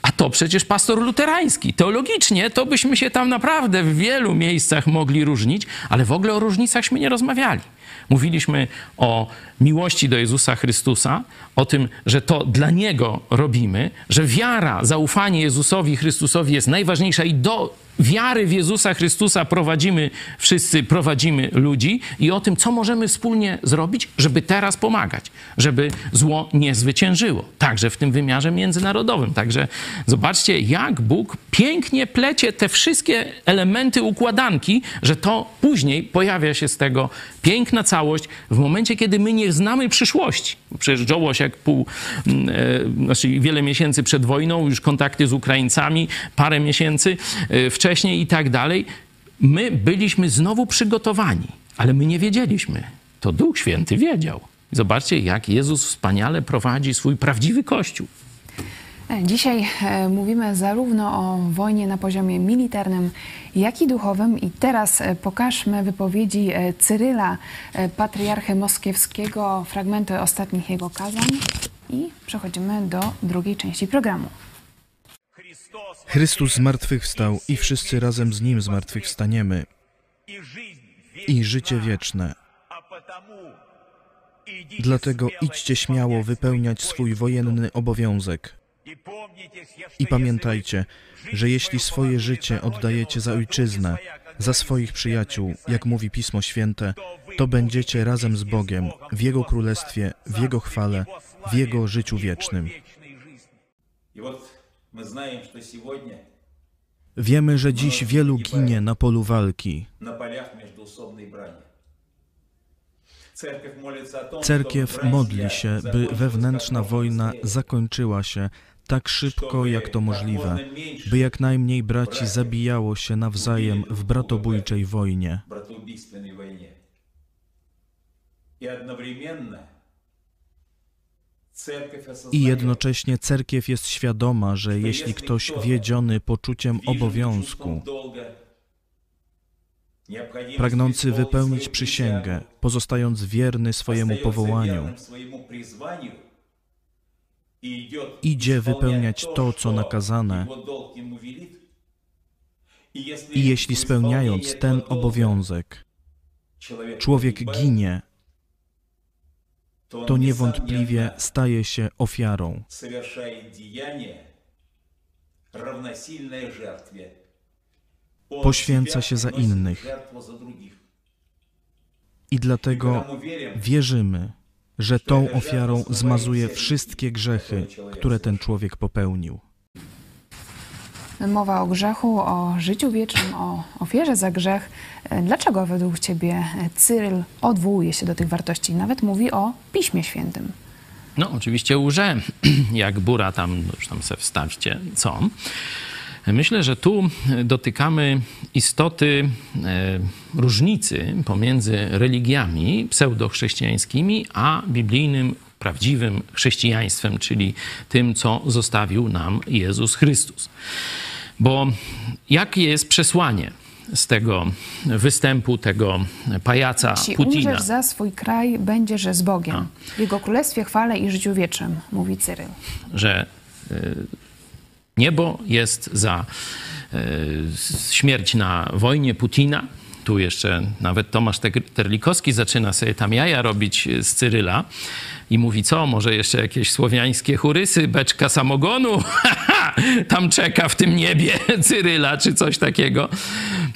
a to przecież pastor luterański. Teologicznie to byśmy się tam naprawdę w wielu miejscach mogli różnić, ale w ogóle o różnicachśmy nie rozmawiali. Mówiliśmy o miłości do Jezusa Chrystusa, o tym, że to dla Niego robimy, że wiara, zaufanie Jezusowi Chrystusowi jest najważniejsza i do wiary w Jezusa Chrystusa prowadzimy wszyscy, prowadzimy ludzi i o tym, co możemy wspólnie zrobić, żeby teraz pomagać, żeby zło nie zwyciężyło, także w tym wymiarze międzynarodowym. Także zobaczcie, jak Bóg pięknie plecie te wszystkie elementy układanki, że to później pojawia się z tego piękna całość w momencie, kiedy my nie znamy przyszłości. Przecież Joe Łosiak pół, mm, e, znaczy wiele miesięcy przed wojną, już kontakty z Ukraińcami, parę miesięcy e, wcześniej i tak dalej. My byliśmy znowu przygotowani, ale my nie wiedzieliśmy. To Duch Święty wiedział. Zobaczcie, jak Jezus wspaniale prowadzi swój prawdziwy Kościół. E, Dzisiaj e, mówimy zarówno o wojnie na poziomie militarnym, jak i duchowym. I teraz e, pokażmy wypowiedzi Cyryla, patriarchy moskiewskiego, fragmenty ostatnich jego kazań i przechodzimy do drugiej części programu. Chrystus zmartwychwstał i wszyscy razem z Nim zmartwychwstaniemy i życie wieczne. Dlatego idźcie śmiało wypełniać swój wojenny obowiązek. I pamiętajcie, że jeśli swoje życie oddajecie za ojczyznę, za swoich przyjaciół, jak mówi Pismo Święte, to będziecie razem z Bogiem w Jego Królestwie, w Jego chwale, w Jego życiu wiecznym. Wiemy, że dziś wielu ginie na polu walki. Cerkiew modli się, by wewnętrzna wojna zakończyła się tak szybko, jak to możliwe, by jak najmniej braci zabijało się nawzajem w bratobójczej wojnie. I jednocześnie i jednocześnie cerkiew jest świadoma, że jeśli ktoś wiedziony poczuciem obowiązku, pragnący wypełnić przysięgę, pozostając wierny swojemu powołaniu, idzie wypełniać to, co nakazane, i jeśli spełniając ten obowiązek, człowiek ginie, to niewątpliwie staje się ofiarą. Poświęca się za innych. I dlatego wierzymy, że tą ofiarą zmazuje wszystkie grzechy, które ten człowiek popełnił. Mowa o grzechu, o życiu wiecznym, o ofierze za grzech. Dlaczego według Ciebie Cyryl odwołuje się do tych wartości? Nawet mówi o Piśmie Świętym. No, oczywiście łże, jak bura tam, no już tam se wstawcie, co. Myślę, że tu dotykamy istoty e, różnicy pomiędzy religiami pseudochrześcijańskimi a biblijnym, prawdziwym chrześcijaństwem, czyli tym, co zostawił nam Jezus Chrystus. Bo jakie jest przesłanie z tego występu tego pajaca Jeśli Putina? umrzesz za swój kraj, będziesz z Bogiem. W Jego królestwie chwale i życiu wiecznym, mówi Cyryl. że y, niebo jest za y, śmierć na wojnie Putina. Tu jeszcze nawet Tomasz Te- Terlikowski zaczyna sobie tam jaja robić z Cyryla i mówi, co, może jeszcze jakieś słowiańskie churysy, beczka samogonu tam czeka w tym niebie Cyryla, czy coś takiego.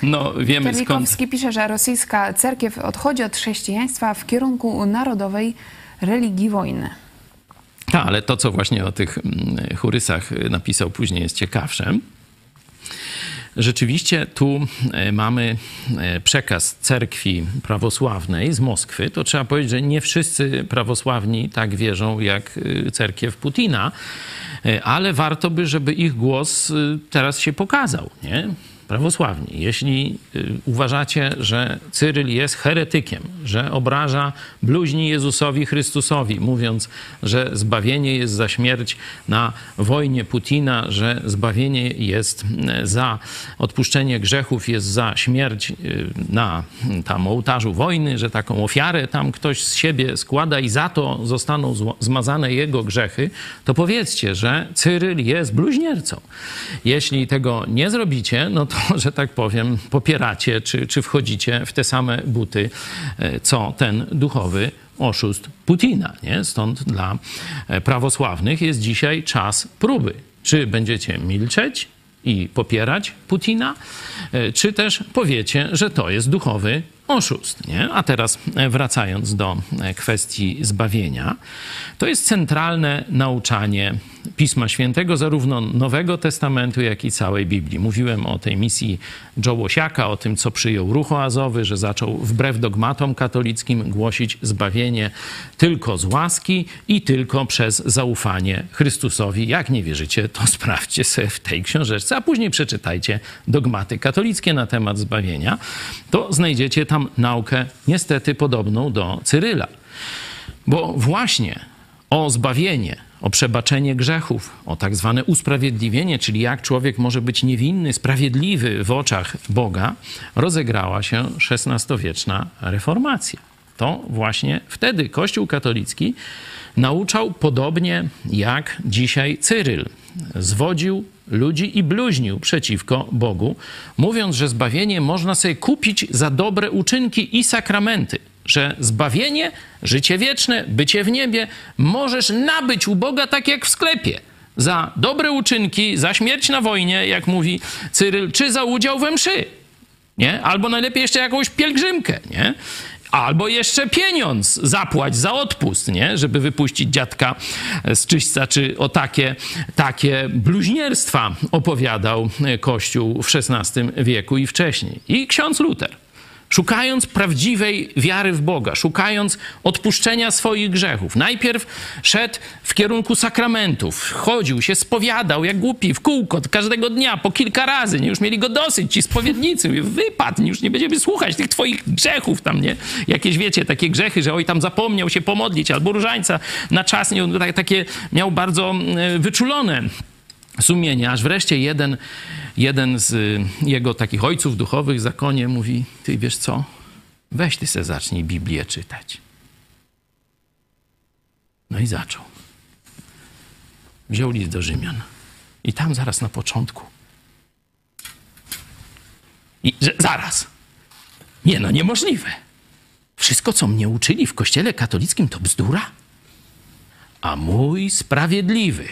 No, wiemy skąd... Terlikowski pisze, że rosyjska cerkiew odchodzi od chrześcijaństwa w kierunku narodowej religii wojny. Tak, ale to, co właśnie o tych mm, churysach y, napisał później, jest ciekawsze. Rzeczywiście tu e, mamy e, przekaz cerkwi prawosławnej z Moskwy. To trzeba powiedzieć, że nie wszyscy prawosławni tak wierzą jak y, cerkiew Putina, ale warto by, żeby ich głos y, teraz się pokazał, nie? Prawosławni, jeśli y, uważacie, że Cyryl jest heretykiem, że obraża, bluźni Jezusowi Chrystusowi, mówiąc, że zbawienie jest za śmierć na wojnie Putina, że zbawienie jest y, za odpuszczenie grzechów, jest za śmierć y, na tam ołtarzu wojny, że taką ofiarę tam ktoś z siebie składa i za to zostaną zmazane jego grzechy, to powiedzcie, że Cyryl jest bluźniercą. Jeśli tego nie zrobicie, no to, że tak powiem, popieracie, czy, czy wchodzicie w te same buty, e, co ten duchowy oszust Putina. Nie? Stąd dla e, prawosławnych jest dzisiaj czas próby. Czy będziecie milczeć i popierać Putina, e, czy też powiecie, że to jest duchowy oszust. Nie? A teraz wracając do kwestii zbawienia, to jest centralne nauczanie Pisma Świętego, zarówno Nowego Testamentu, jak i całej Biblii. Mówiłem o tej misji Joe o tym, co przyjął ruch oazowy, że zaczął wbrew dogmatom katolickim głosić zbawienie tylko z łaski i tylko przez zaufanie Chrystusowi. Jak nie wierzycie, to sprawdźcie sobie w tej książeczce, a później przeczytajcie dogmaty katolickie na temat zbawienia. To znajdziecie tam naukę niestety podobną do Cyryla. Bo właśnie o zbawienie, o przebaczenie grzechów, o tak zwane usprawiedliwienie, czyli jak człowiek może być niewinny, sprawiedliwy w oczach Boga, rozegrała się XVI-wieczna reformacja. To właśnie wtedy Kościół katolicki nauczał podobnie jak dzisiaj Cyryl. Zwodził ludzi i bluźnił przeciwko Bogu, mówiąc, że zbawienie można sobie kupić za dobre uczynki i sakramenty. Że zbawienie, życie wieczne, bycie w niebie możesz nabyć u Boga tak jak w sklepie. Za dobre uczynki, za śmierć na wojnie, jak mówi Cyryl, czy za udział we mszy. Nie? Albo najlepiej jeszcze jakąś pielgrzymkę, nie? Albo jeszcze pieniądz zapłać za odpust, nie? Żeby wypuścić dziadka z czyśćca, czy o takie, takie bluźnierstwa opowiadał Kościół w XVI wieku i wcześniej. I ksiądz Luter. Szukając prawdziwej wiary w Boga, szukając odpuszczenia swoich grzechów. Najpierw szedł w kierunku sakramentów, chodził się, spowiadał jak głupi w kółko każdego dnia, po kilka razy. Nie, już mieli go dosyć, ci spowiednicy. Wypadł, już nie będziemy słuchać tych twoich grzechów tam, nie? Jakieś, wiecie, takie grzechy, że oj, tam zapomniał się pomodlić, albo różańca na czas, nie, tak- takie miał bardzo e, wyczulone sumienie, aż wreszcie jeden, jeden z y, jego takich ojców duchowych zakonie mówi, ty wiesz co, weź ty se zacznij Biblię czytać. No i zaczął. Wziął list do Rzymian. I tam zaraz na początku. I że, zaraz. Nie no, niemożliwe. Wszystko, co mnie uczyli w kościele katolickim, to bzdura? a mój sprawiedliwy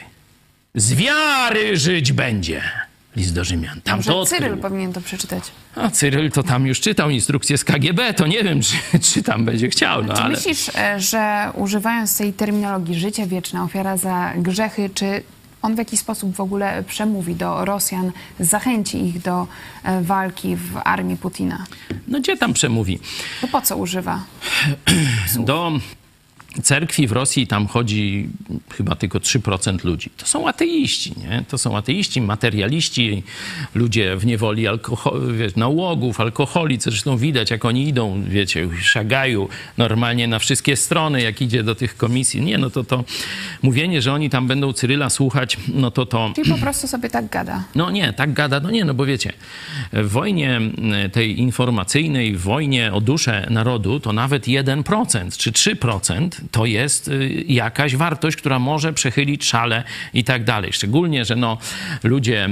z wiary żyć będzie. List do Rzymian. Tam Może to odkrył. Cyryl powinien to przeczytać. A Cyryl to tam już czytał instrukcję z KGB, to nie wiem, czy, czy tam będzie chciał, no Czy ale... myślisz, e, że używając tej terminologii życie wieczne, ofiara za grzechy, czy on w jakiś sposób w ogóle przemówi do Rosjan, zachęci ich do e, walki w armii Putina? No gdzie tam przemówi? To po co używa? Do cerkwi w Rosji tam chodzi chyba tylko 3% ludzi. To są ateiści, nie? To są ateiści, materialiści, ludzie w niewoli alkohol, wiesz, nałogów, alkoholi, co zresztą widać, jak oni idą, wiecie, szagają normalnie na wszystkie strony, jak idzie do tych komisji. Nie, no to to mówienie, że oni tam będą Cyryla słuchać, no to to... Czyli po prostu sobie tak gada. No nie, tak gada, no nie, no bo wiecie, w wojnie tej informacyjnej, w wojnie o duszę narodu, to nawet 1% czy 3% to jest y, jakaś wartość, która może przechylić szale i tak dalej. Szczególnie, że no, ludzie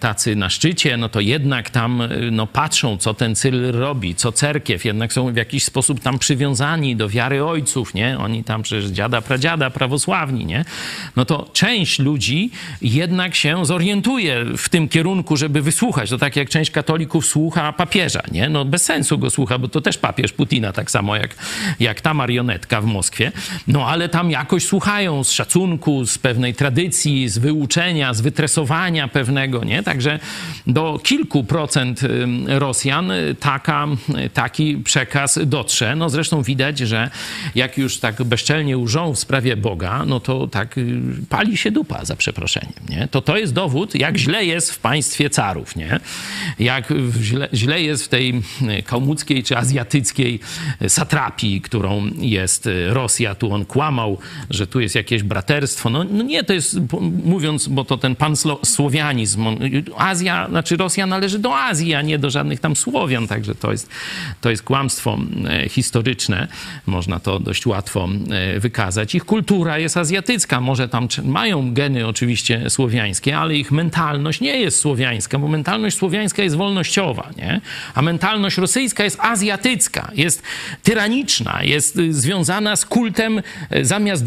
tacy na szczycie, no to jednak tam y, no, patrzą, co ten Cyryl robi, co cerkiew, jednak są w jakiś sposób tam przywiązani do wiary ojców, nie? Oni tam przecież dziada, pradziada, prawosławni, nie? No to część ludzi jednak się zorientuje w tym kierunku, żeby wysłuchać. To tak jak część katolików słucha papieża, nie? No bez sensu go słucha, bo to też papież Putina, tak samo jak, jak ta marionetka w Moskwie. No ale tam jakoś słuchają z szacunku, z pewnej tradycji, z wyuczenia, z wytresowania pewnego, nie? Także do kilku procent Rosjan taka, taki przekaz dotrze. No zresztą widać, że jak już tak bezczelnie łżą w sprawie Boga, no to tak y, pali się dupa, za przeproszeniem, nie? To to jest dowód, jak źle jest w państwie carów, nie? Jak źle, źle jest w tej kałmuckiej czy azjatyckiej satrapii, którą jest Rosja. Tu on kłamał, że tu jest jakieś braterstwo. No, no nie, to jest, mówiąc, bo to ten pansłowianizm. Azja, znaczy Rosja należy do Azji, a nie do żadnych tam Słowian, także to jest, to jest kłamstwo historyczne. Można to dość łatwo wykazać. Ich kultura jest azjatycka. Może tam mają geny oczywiście słowiańskie, ale ich mentalność nie jest słowiańska, bo mentalność słowiańska jest wolnościowa, nie? A mentalność rosyjska jest azjatycka, jest tyraniczna, jest związana z kultem, zamiast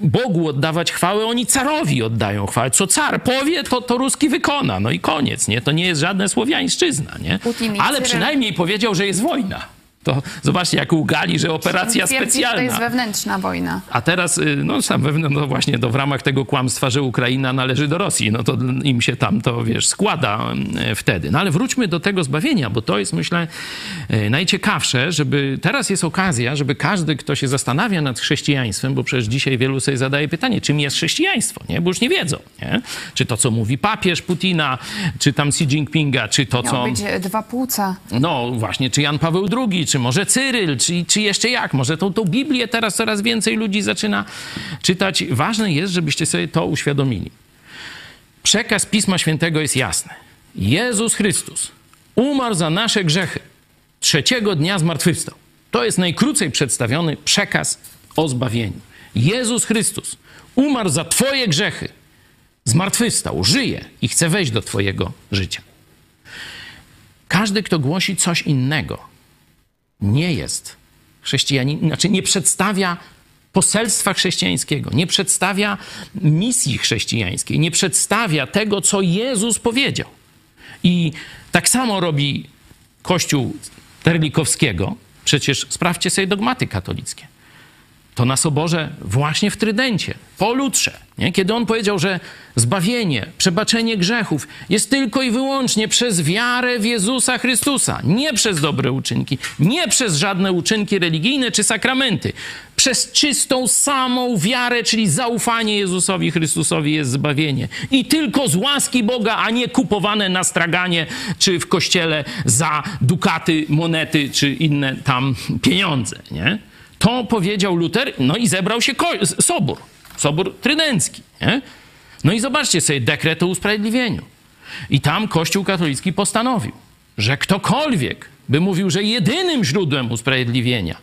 Bogu oddawać chwałę, oni carowi oddają chwałę. Co car powie, to, to Ruski wykona. No i koniec, nie? To nie jest żadna słowiańszczyzna, nie? Ale przynajmniej powiedział, że jest wojna. To zobaczcie, jak ugali, że operacja Twierdzi, specjalna. To jest wewnętrzna wojna. A teraz, no sam wewnętrznie, no właśnie, to w ramach tego kłamstwa, że Ukraina należy do Rosji, no to im się tam to, wiesz, składa wtedy. No ale wróćmy do tego zbawienia, bo to jest, myślę, najciekawsze, żeby teraz jest okazja, żeby każdy, kto się zastanawia nad chrześcijaństwem, bo przecież dzisiaj wielu sobie zadaje pytanie, czym jest chrześcijaństwo, nie? Bo już nie wiedzą, nie? Czy to, co mówi papież Putina, czy tam Xi Jinpinga, czy to, Miał co... być dwa płuca. No właśnie, czy Jan Paweł II, czy może Cyryl, czy, czy jeszcze jak. Może tą, tą Biblię teraz coraz więcej ludzi zaczyna czytać. Ważne jest, żebyście sobie to uświadomili. Przekaz Pisma Świętego jest jasny. Jezus Chrystus umarł za nasze grzechy. Trzeciego dnia zmartwychwstał. To jest najkrócej przedstawiony przekaz o zbawieniu. Jezus Chrystus umarł za twoje grzechy. Zmartwychwstał, żyje i chce wejść do twojego życia. Każdy, kto głosi coś innego, nie jest chrześcijanin, znaczy nie przedstawia poselstwa chrześcijańskiego, nie przedstawia misji chrześcijańskiej, nie przedstawia tego, co Jezus powiedział. I tak samo robi Kościół Terlikowskiego. Przecież sprawdźcie sobie dogmaty katolickie. To na soborze właśnie w Trydencie, po Lutrze, nie? kiedy on powiedział, że zbawienie, przebaczenie grzechów jest tylko i wyłącznie przez wiarę w Jezusa Chrystusa, nie przez dobre uczynki, nie przez żadne uczynki religijne czy sakramenty. Przez czystą, samą wiarę, czyli zaufanie Jezusowi Chrystusowi jest zbawienie. I tylko z łaski Boga, a nie kupowane na straganie czy w kościele za dukaty, monety czy inne tam pieniądze. Nie? To powiedział Luter, no i zebrał się sobór, sobór trydencki. Nie? No i zobaczcie sobie dekret o usprawiedliwieniu. I tam Kościół katolicki postanowił, że ktokolwiek by mówił, że jedynym źródłem usprawiedliwienia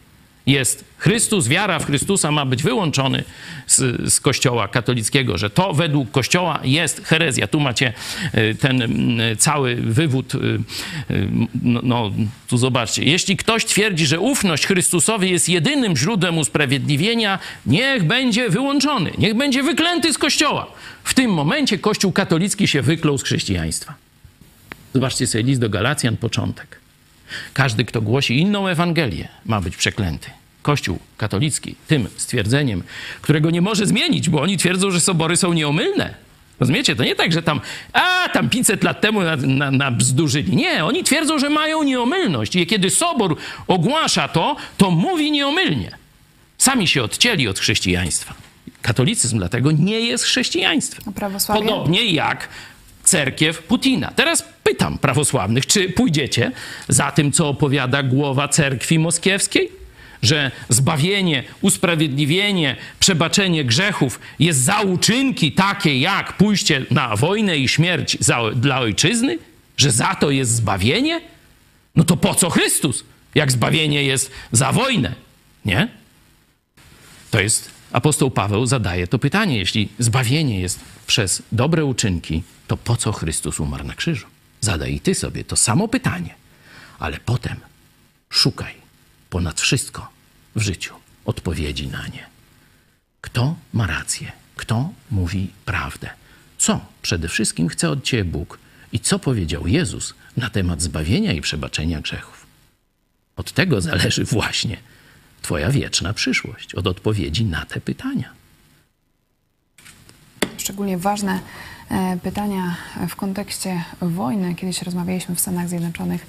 jest Chrystus, wiara w Chrystusa ma być wyłączony z, z, Kościoła katolickiego, że to według Kościoła jest herezja. Tu macie y, ten cały wywód. No, no, tu zobaczcie. Jeśli ktoś twierdzi, że ufność Chrystusowi jest jedynym źródłem usprawiedliwienia, niech będzie wyłączony, niech będzie wyklęty z Kościoła. W tym momencie Kościół katolicki się wyklął z chrześcijaństwa. Zobaczcie sobie list do Galacjan, początek. Każdy, kto głosi inną Ewangelię, ma być przeklęty. Kościół katolicki tym stwierdzeniem, którego nie może zmienić, bo oni twierdzą, że sobory są nieomylne. Rozumiecie? To nie tak, że tam, a tam 500 lat temu na, na, na bzdurzyli. Nie, oni twierdzą, że mają nieomylność. I kiedy sobor ogłasza to, to mówi nieomylnie. Sami się odcięli od chrześcijaństwa. Katolicyzm dlatego nie jest chrześcijaństwem. Podobnie jak cerkiew Putina. Teraz pytam prawosławnych, czy pójdziecie za tym, co opowiada głowa cerkwi moskiewskiej? Że zbawienie, usprawiedliwienie, przebaczenie grzechów jest za uczynki takie jak pójście na wojnę i śmierć za, dla ojczyzny? Że za to jest zbawienie? No to po co Chrystus, jak zbawienie jest za wojnę? Nie? To jest apostoł Paweł zadaje to pytanie. Jeśli zbawienie jest przez dobre uczynki, to po co Chrystus umarł na krzyżu? Zadaj i ty sobie to samo pytanie, ale potem szukaj ponad wszystko w życiu odpowiedzi na nie. Kto ma rację? Kto mówi prawdę? Co przede wszystkim chce od ciebie Bóg i co powiedział Jezus na temat zbawienia i przebaczenia grzechów? Od tego zależy właśnie Twoja wieczna przyszłość, od odpowiedzi na te pytania. Szczególnie ważne pytania w kontekście wojny. Kiedyś rozmawialiśmy w Stanach Zjednoczonych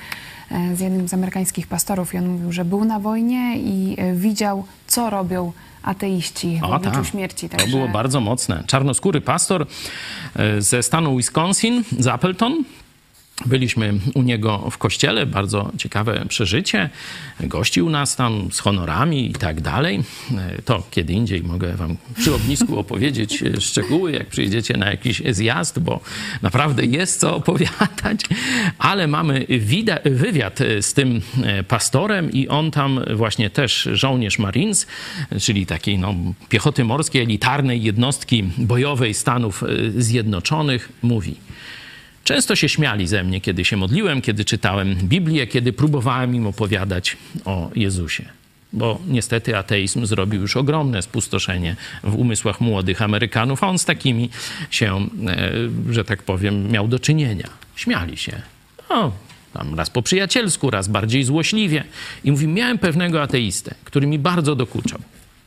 e, z jednym z amerykańskich pastorów i on mówił, że był na wojnie i e, widział, co robią ateiści w o, obliczu ta. śmierci. Także... To było bardzo mocne. Czarnoskóry pastor ze stanu Wisconsin, z Appleton, Byliśmy u niego w kościele, bardzo ciekawe przeżycie. Gościł nas tam z honorami i tak dalej. To kiedy indziej mogę wam przy ognisku opowiedzieć szczegóły, jak przyjedziecie na jakiś zjazd, bo naprawdę jest co opowiadać. Ale mamy wywiad z tym pastorem i on tam właśnie też żołnierz Marines, czyli takiej no, piechoty morskiej, elitarnej jednostki bojowej Stanów Zjednoczonych, mówi – Często się śmiali ze mnie, kiedy się modliłem, kiedy czytałem Biblię, kiedy próbowałem im opowiadać o Jezusie. Bo niestety ateizm zrobił już ogromne spustoszenie w umysłach młodych Amerykanów, a on z takimi się, e, że tak powiem, miał do czynienia. Śmiali się. O, tam raz po przyjacielsku, raz bardziej złośliwie. I mówi, miałem pewnego ateistę, który mi bardzo dokuczał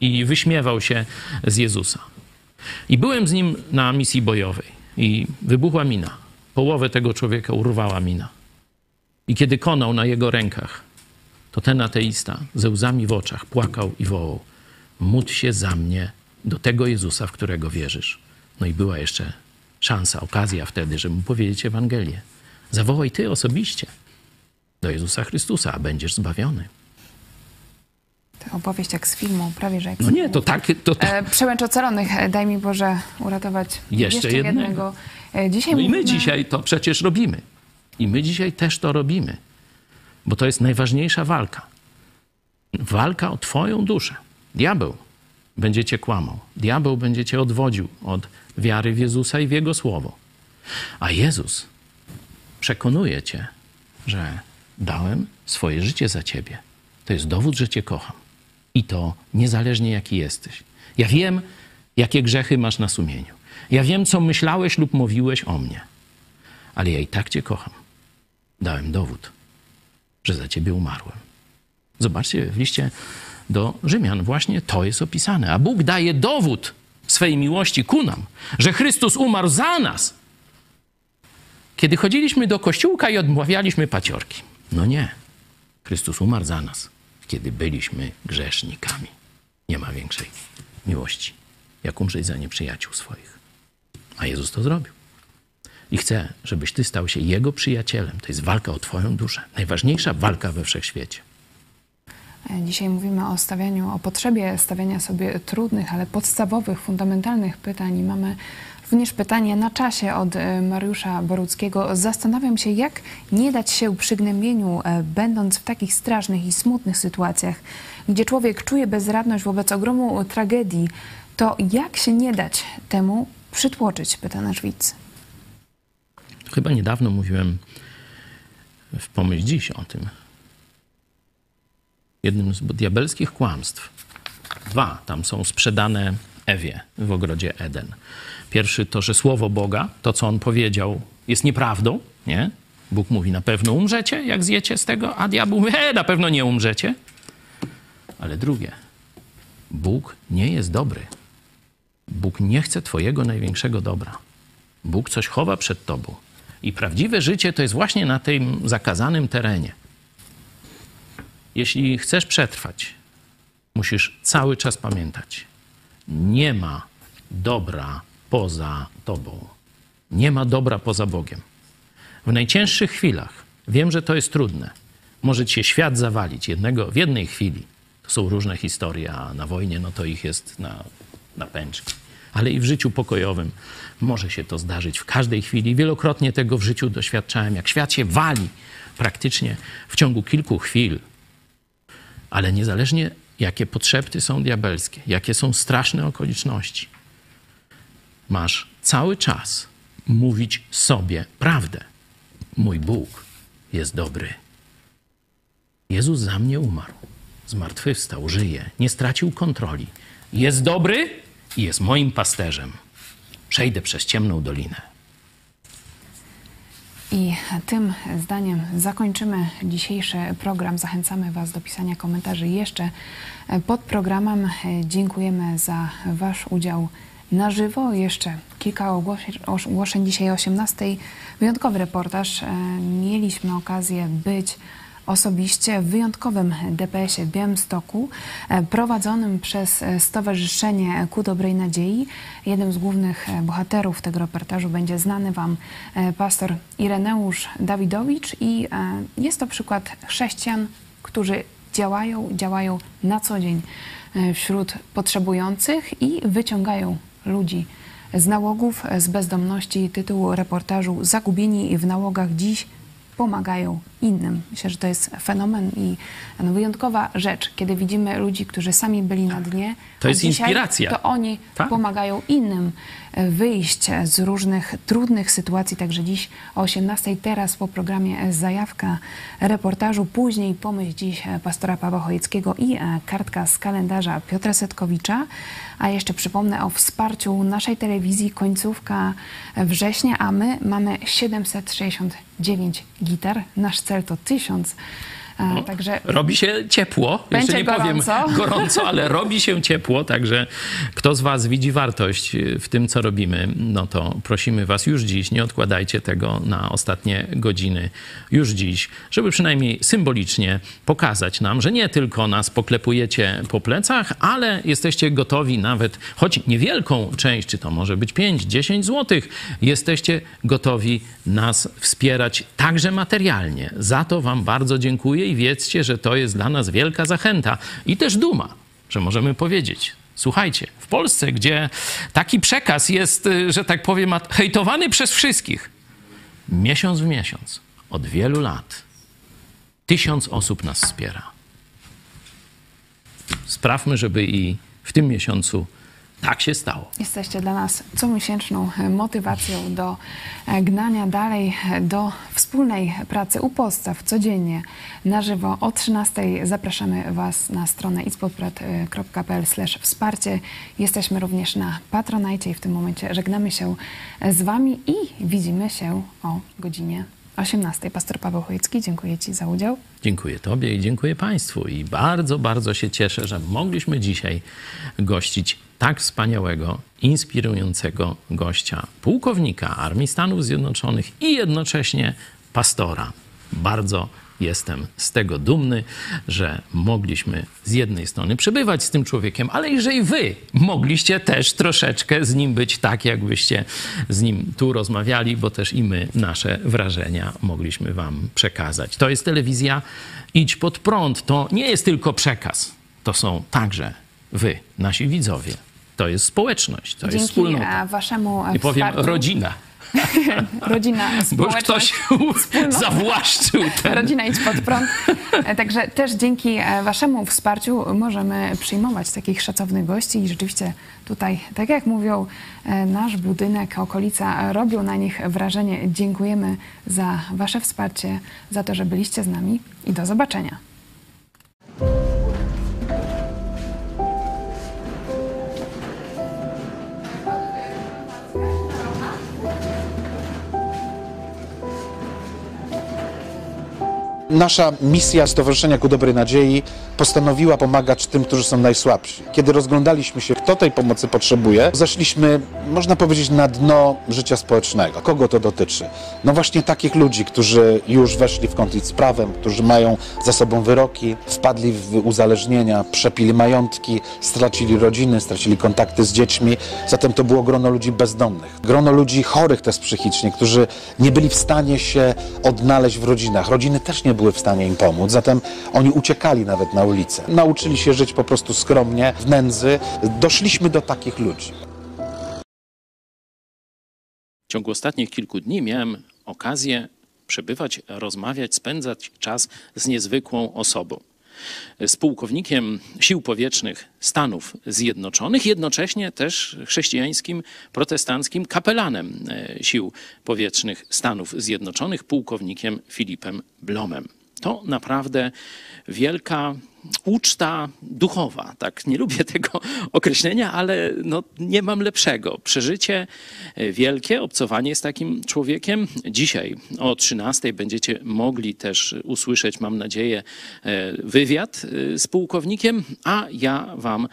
i wyśmiewał się z Jezusa. I byłem z nim na misji bojowej i wybuchła mina połowę tego człowieka urwała mina. I kiedy konał na jego rękach, to ten ateista ze łzami w oczach płakał i wołał: Módl się za mnie do tego Jezusa, w którego wierzysz. No i była jeszcze szansa, okazja wtedy, żeby mu powiedzieć Ewangelię. Zawołaj ty osobiście do Jezusa Chrystusa, a będziesz zbawiony. To opowieść jak z filmu, prawie że jak No nie, to tak. To, to... E, Przełęcz ocalonych, e, daj mi Boże uratować jeszcze, jeszcze jednego. jednego. E, dzisiaj no mówimy... i my dzisiaj to przecież robimy. I my dzisiaj też to robimy. Bo to jest najważniejsza walka. Walka o Twoją duszę. Diabeł będzie cię kłamał. Diabeł będzie cię odwodził od wiary w Jezusa i w Jego słowo. A Jezus przekonuje cię, że dałem swoje życie za ciebie. To jest dowód, że cię kocham. I to niezależnie jaki jesteś. Ja wiem, jakie grzechy masz na sumieniu. Ja wiem, co myślałeś lub mówiłeś o mnie, ale ja i tak Cię kocham. Dałem dowód, że za Ciebie umarłem. Zobaczcie, w liście do Rzymian właśnie to jest opisane. A Bóg daje dowód swej miłości ku nam, że Chrystus umarł za nas. Kiedy chodziliśmy do kościółka i odmawialiśmy paciorki. No nie. Chrystus umarł za nas, kiedy byliśmy grzesznikami. Nie ma większej miłości, jak umrzeć za nieprzyjaciół swoich. A Jezus to zrobił. I chce, żebyś ty stał się Jego przyjacielem. To jest walka o Twoją duszę. Najważniejsza walka we wszechświecie. Dzisiaj mówimy o stawianiu, o potrzebie stawiania sobie trudnych, ale podstawowych, fundamentalnych pytań i mamy Również pytanie na czasie od e, Mariusza Boruckiego. Zastanawiam się, jak nie dać się przygnębieniu, e, będąc w takich strasznych i smutnych sytuacjach, gdzie człowiek czuje bezradność wobec ogromu tragedii, to jak się nie dać temu przytłoczyć, pyta nasz widz. Chyba niedawno mówiłem w Pomyśl Dziś o tym. Jednym z diabelskich kłamstw. Dwa tam są sprzedane Ewie w ogrodzie Eden. Pierwszy to, że słowo Boga, to co on powiedział, jest nieprawdą, nie? Bóg mówi, na pewno umrzecie, jak zjecie z tego, a diabeł mówi, he, na pewno nie umrzecie. Ale drugie, Bóg nie jest dobry. Bóg nie chce twojego największego dobra. Bóg coś chowa przed tobą. I prawdziwe życie to jest właśnie na tym zakazanym terenie. Jeśli chcesz przetrwać, musisz cały czas pamiętać: nie ma dobra poza tobą. Nie ma dobra poza Bogiem. W najcięższych chwilach, wiem, że to jest trudne, może cię świat zawalić jednego, w jednej chwili. To są różne historie, a na wojnie no to ich jest na, na pęczki. Ale i w życiu pokojowym może się to zdarzyć w każdej chwili. Wielokrotnie tego w życiu doświadczałem, jak świat się wali praktycznie w ciągu kilku chwil. Ale niezależnie jakie potrzeby są diabelskie, jakie są straszne okoliczności, masz cały czas mówić sobie prawdę. Mój Bóg jest dobry. Jezus za mnie umarł, zmartwychwstał, żyje, nie stracił kontroli. Jest dobry i jest moim pasterzem. Przejdę przez ciemną dolinę. I tym zdaniem zakończymy dzisiejszy program. Zachęcamy Was do pisania komentarzy jeszcze pod programem. Dziękujemy za Wasz udział na żywo. Jeszcze kilka ogłoszeń dzisiaj o 18. Wyjątkowy reportaż. Mieliśmy okazję być osobiście w wyjątkowym DPS-ie w Białymstoku, e, prowadzonym przez e, Stowarzyszenie Ku Dobrej Nadziei. Jednym z głównych e, bohaterów tego reportażu będzie znany Wam pastor Ireneusz Dawidowicz i jest to przykład chrześcijan, którzy działają, działają na co dzień wśród potrzebujących i wyciągają ludzi z nałogów, z bezdomności. Tytuł reportażu Zagubieni w nałogach dziś pomagają innym. Myślę, że to jest fenomen i no, wyjątkowa rzecz, kiedy widzimy ludzi, którzy sami byli na dnie. To jest inspiracja. To oni tak? pomagają innym e, wyjść z różnych trudnych sytuacji. Także dziś o 18 teraz po programie Zajawka reportażu, później pomyśl dziś e, pastora Pawła Chojeckiego i e, kartka z kalendarza Piotra Setkowicza. A jeszcze przypomnę o wsparciu naszej telewizji końcówka września, a my mamy 769 gitar. Nasz cel to 1000. No, także robi się ciepło. Jeszcze nie gorąco. powiem gorąco, ale robi się ciepło, także kto z Was widzi wartość w tym, co robimy, no to prosimy Was już dziś, nie odkładajcie tego na ostatnie godziny, już dziś, żeby przynajmniej symbolicznie pokazać nam, że nie tylko nas poklepujecie po plecach, ale jesteście gotowi nawet, choć niewielką część, czy to może być 5, 10 złotych, jesteście gotowi nas wspierać także materialnie. Za to Wam bardzo dziękuję i wiedzcie, że to jest dla nas wielka zachęta i też duma, że możemy powiedzieć, Słuchajcie, w Polsce, gdzie taki przekaz jest, y, że tak powiem, hejtowany przez wszystkich, miesiąc w miesiąc, od wielu lat, tysiąc osób nas wspiera. Sprawmy, żeby i w tym miesiącu tak się stało. Jesteście dla nas comiesięczną motywacją do e, gnania dalej, e, do wspólnej pracy u podstaw codziennie na żywo. O 13 zapraszamy Was na stronę ispodprat.pl wsparcie. Jesteśmy również na Patronajcie i w tym momencie żegnamy się z Wami i widzimy się o godzinie 18. Pastor Paweł Chojecki, dziękuję Ci za udział. Dziękuję Tobie i dziękuję Państwu. I bardzo, bardzo się cieszę, że mogliśmy dzisiaj gościć tak wspaniałego, inspirującego gościa, pułkownika Armii Stanów Zjednoczonych i jednocześnie pastora. Bardzo jestem z tego dumny, że mogliśmy z jednej strony przebywać z tym człowiekiem, ale i że i wy mogliście też troszeczkę z nim być tak, jakbyście z nim tu rozmawiali, bo też i my nasze wrażenia mogliśmy wam przekazać. To jest telewizja Idź pod prąd. To nie jest tylko przekaz. To są także wy, nasi widzowie, To jest społeczność, to Dzięki jest wspólnota. waszemu I powiem wsparciu, rodzina. rodzina, Bo już ktoś zawłaszczył ten. rodzina idź pod prąd. E, Także też dzięki e, waszemu wsparciu możemy przyjmować takich szacownych gości i rzeczywiście tutaj, tak jak mówią, e, nasz budynek, okolica robią na nich wrażenie. Dziękujemy za wasze wsparcie, za to, że byliście z nami i do zobaczenia. Nasza misja Stowarzyszenia Ku Dobrej Nadziei postanowiła pomagać tym, którzy są najsłabsi. Kiedy rozglądaliśmy się, kto tej pomocy potrzebuje, zeszliśmy, można powiedzieć, na dno życia społecznego. Kogo to dotyczy? No właśnie takich ludzi, którzy już weszli w konflikt z prawem, którzy mają za sobą wyroki, wpadli w uzależnienia, przepili majątki, stracili rodziny, stracili kontakty z dziećmi. Zatem to było grono ludzi bezdomnych. Grono ludzi chorych też psychicznie, którzy nie byli w stanie się odnaleźć w rodzinach. Rodziny też nie były w stanie im pomóc, zatem oni uciekali nawet na ulicę. Nauczyli się żyć po prostu skromnie, w nędzy. Doszliśmy do takich ludzi. W ciągu ostatnich kilku dni miałem okazję przebywać, rozmawiać, spędzać czas z niezwykłą osobą. Z pułkownikiem Sił Powietrznych Stanów Zjednoczonych, jednocześnie też chrześcijańskim, protestanckim kapelanem e, Sił Powietrznych Stanów Zjednoczonych, pułkownikiem Filipem Blomem. To naprawdę wielka uczta duchowa. Tak, nie lubię tego określenia, ale no, nie mam lepszego. Przeżycie e, wielkie, obcowanie z takim człowiekiem. Dzisiaj o 13 będziecie mogli też usłyszeć, mam nadzieję, e, wywiad e, z pułkownikiem, a ja wam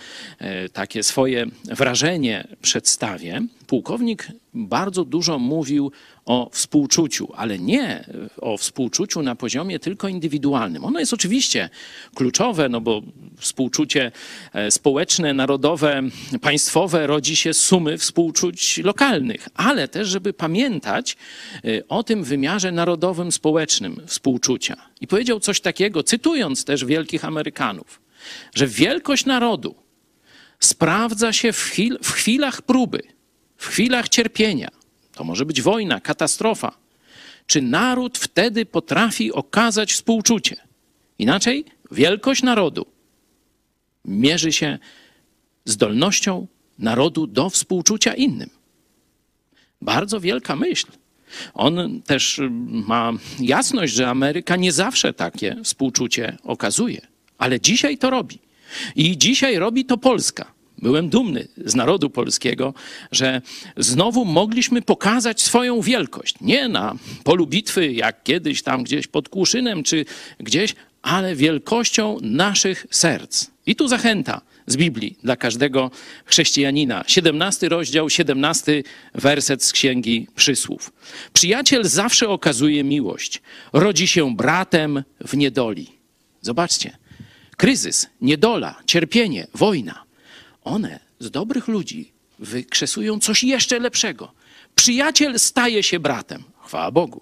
takie swoje wrażenie przedstawię. Pułkownik bardzo dużo mówił o współczuciu, ale nie o współczuciu na poziomie tylko indywidualnym. Ono jest oczywiście kluczowe, no bo współczucie e, społeczne, narodowe, państwowe rodzi się z sumy współczuć lokalnych, ale też, żeby pamiętać e, o tym wymiarze narodowym, społecznym współczucia. I powiedział coś takiego, cytując też wielkich Amerykanów, że wielkość narodu sprawdza się w, chwil, w chwilach próby, w chwilach cierpienia. To może być wojna, katastrofa. Czy naród wtedy potrafi okazać współczucie? Inaczej, wielkość narodu mierzy się zdolnością narodu do współczucia innym. Bardzo wielka myśl. On też ma jasność, że Ameryka nie zawsze takie współczucie okazuje, ale dzisiaj to robi. I dzisiaj robi to Polska. Byłem dumny z narodu polskiego, że znowu mogliśmy pokazać swoją wielkość. Nie na polu bitwy, jak kiedyś tam gdzieś pod Kłuszynem czy gdzieś, ale wielkością naszych serc. I tu zachęta z Biblii dla każdego chrześcijanina. 17 rozdział, 17 werset z Księgi Przysłów. Przyjaciel zawsze okazuje miłość. Rodzi się bratem w niedoli. Zobaczcie. Kryzys, niedola, cierpienie, wojna. One z dobrych ludzi wykrzesują coś jeszcze lepszego. Przyjaciel staje się bratem. Chwała Bogu.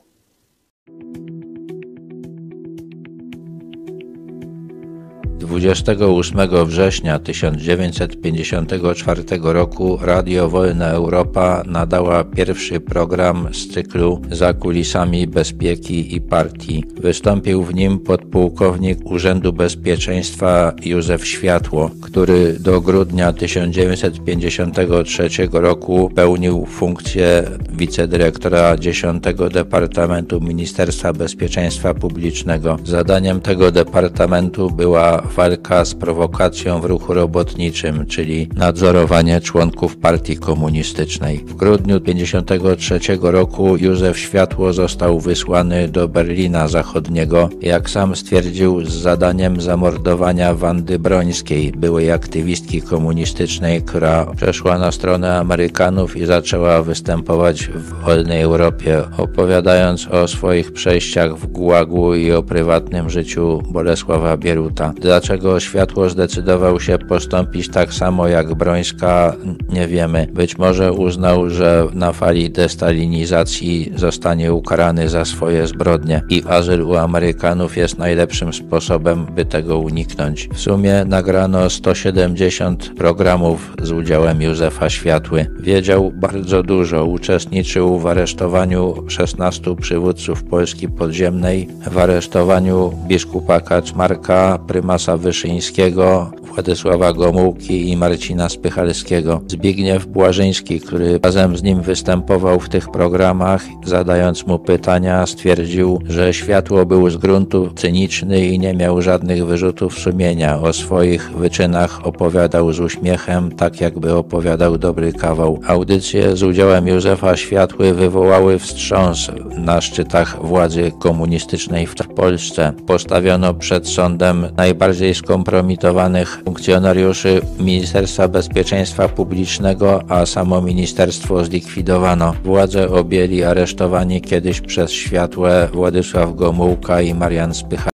28 września 1954 roku Radio Wolna Europa nadała pierwszy program z cyklu Za kulisami bezpieki i partii. Wystąpił w nim podpułkownik Urzędu Bezpieczeństwa Józef Światło, który do grudnia 1953 roku pełnił funkcję wicedyrektora 10 Departamentu Ministerstwa Bezpieczeństwa Publicznego. Zadaniem tego departamentu była walka z prowokacją w ruchu robotniczym, czyli nadzorowanie członków partii komunistycznej. W grudniu 1953 roku Józef Światło został wysłany do Berlina Zachodniego, jak sam stwierdził, z zadaniem zamordowania Wandy Brońskiej, byłej aktywistki komunistycznej, która przeszła na stronę Amerykanów i zaczęła występować w wolnej Europie, opowiadając o swoich przejściach w Gułagu i o prywatnym życiu Bolesława Bieruta. Dla dlaczego Światło zdecydował się postąpić tak samo jak Brońska, nie wiemy. Być może uznał, że na fali destalinizacji zostanie ukarany za swoje zbrodnie i azyl u Amerykanów jest najlepszym sposobem, by tego uniknąć. W sumie nagrano 170 programów z udziałem Józefa Światły. Wiedział bardzo dużo, uczestniczył w aresztowaniu 16 przywódców Polski podziemnej, w aresztowaniu biskupa Kaczmarka, prymasa Wyszyńskiego, Władysława Gomułki i Marcina Spychalskiego. Zbigniew Błażyński, który razem z nim występował w tych programach, zadając mu pytania, stwierdził, że światło był z gruntu cyniczny i nie miał żadnych wyrzutów sumienia. O swoich wyczynach opowiadał z uśmiechem, tak jakby opowiadał dobry kawał. Audycje z udziałem Józefa Światły wywołały wstrząs na szczytach władzy komunistycznej w Polsce. Postawiono przed sądem najbardziej skompromitowanych funkcjonariuszy Ministerstwa Bezpieczeństwa Publicznego, a samo ministerstwo zlikwidowano. Władze objęli aresztowani kiedyś przez światłe Władysław Gomułka i Marian Spycha.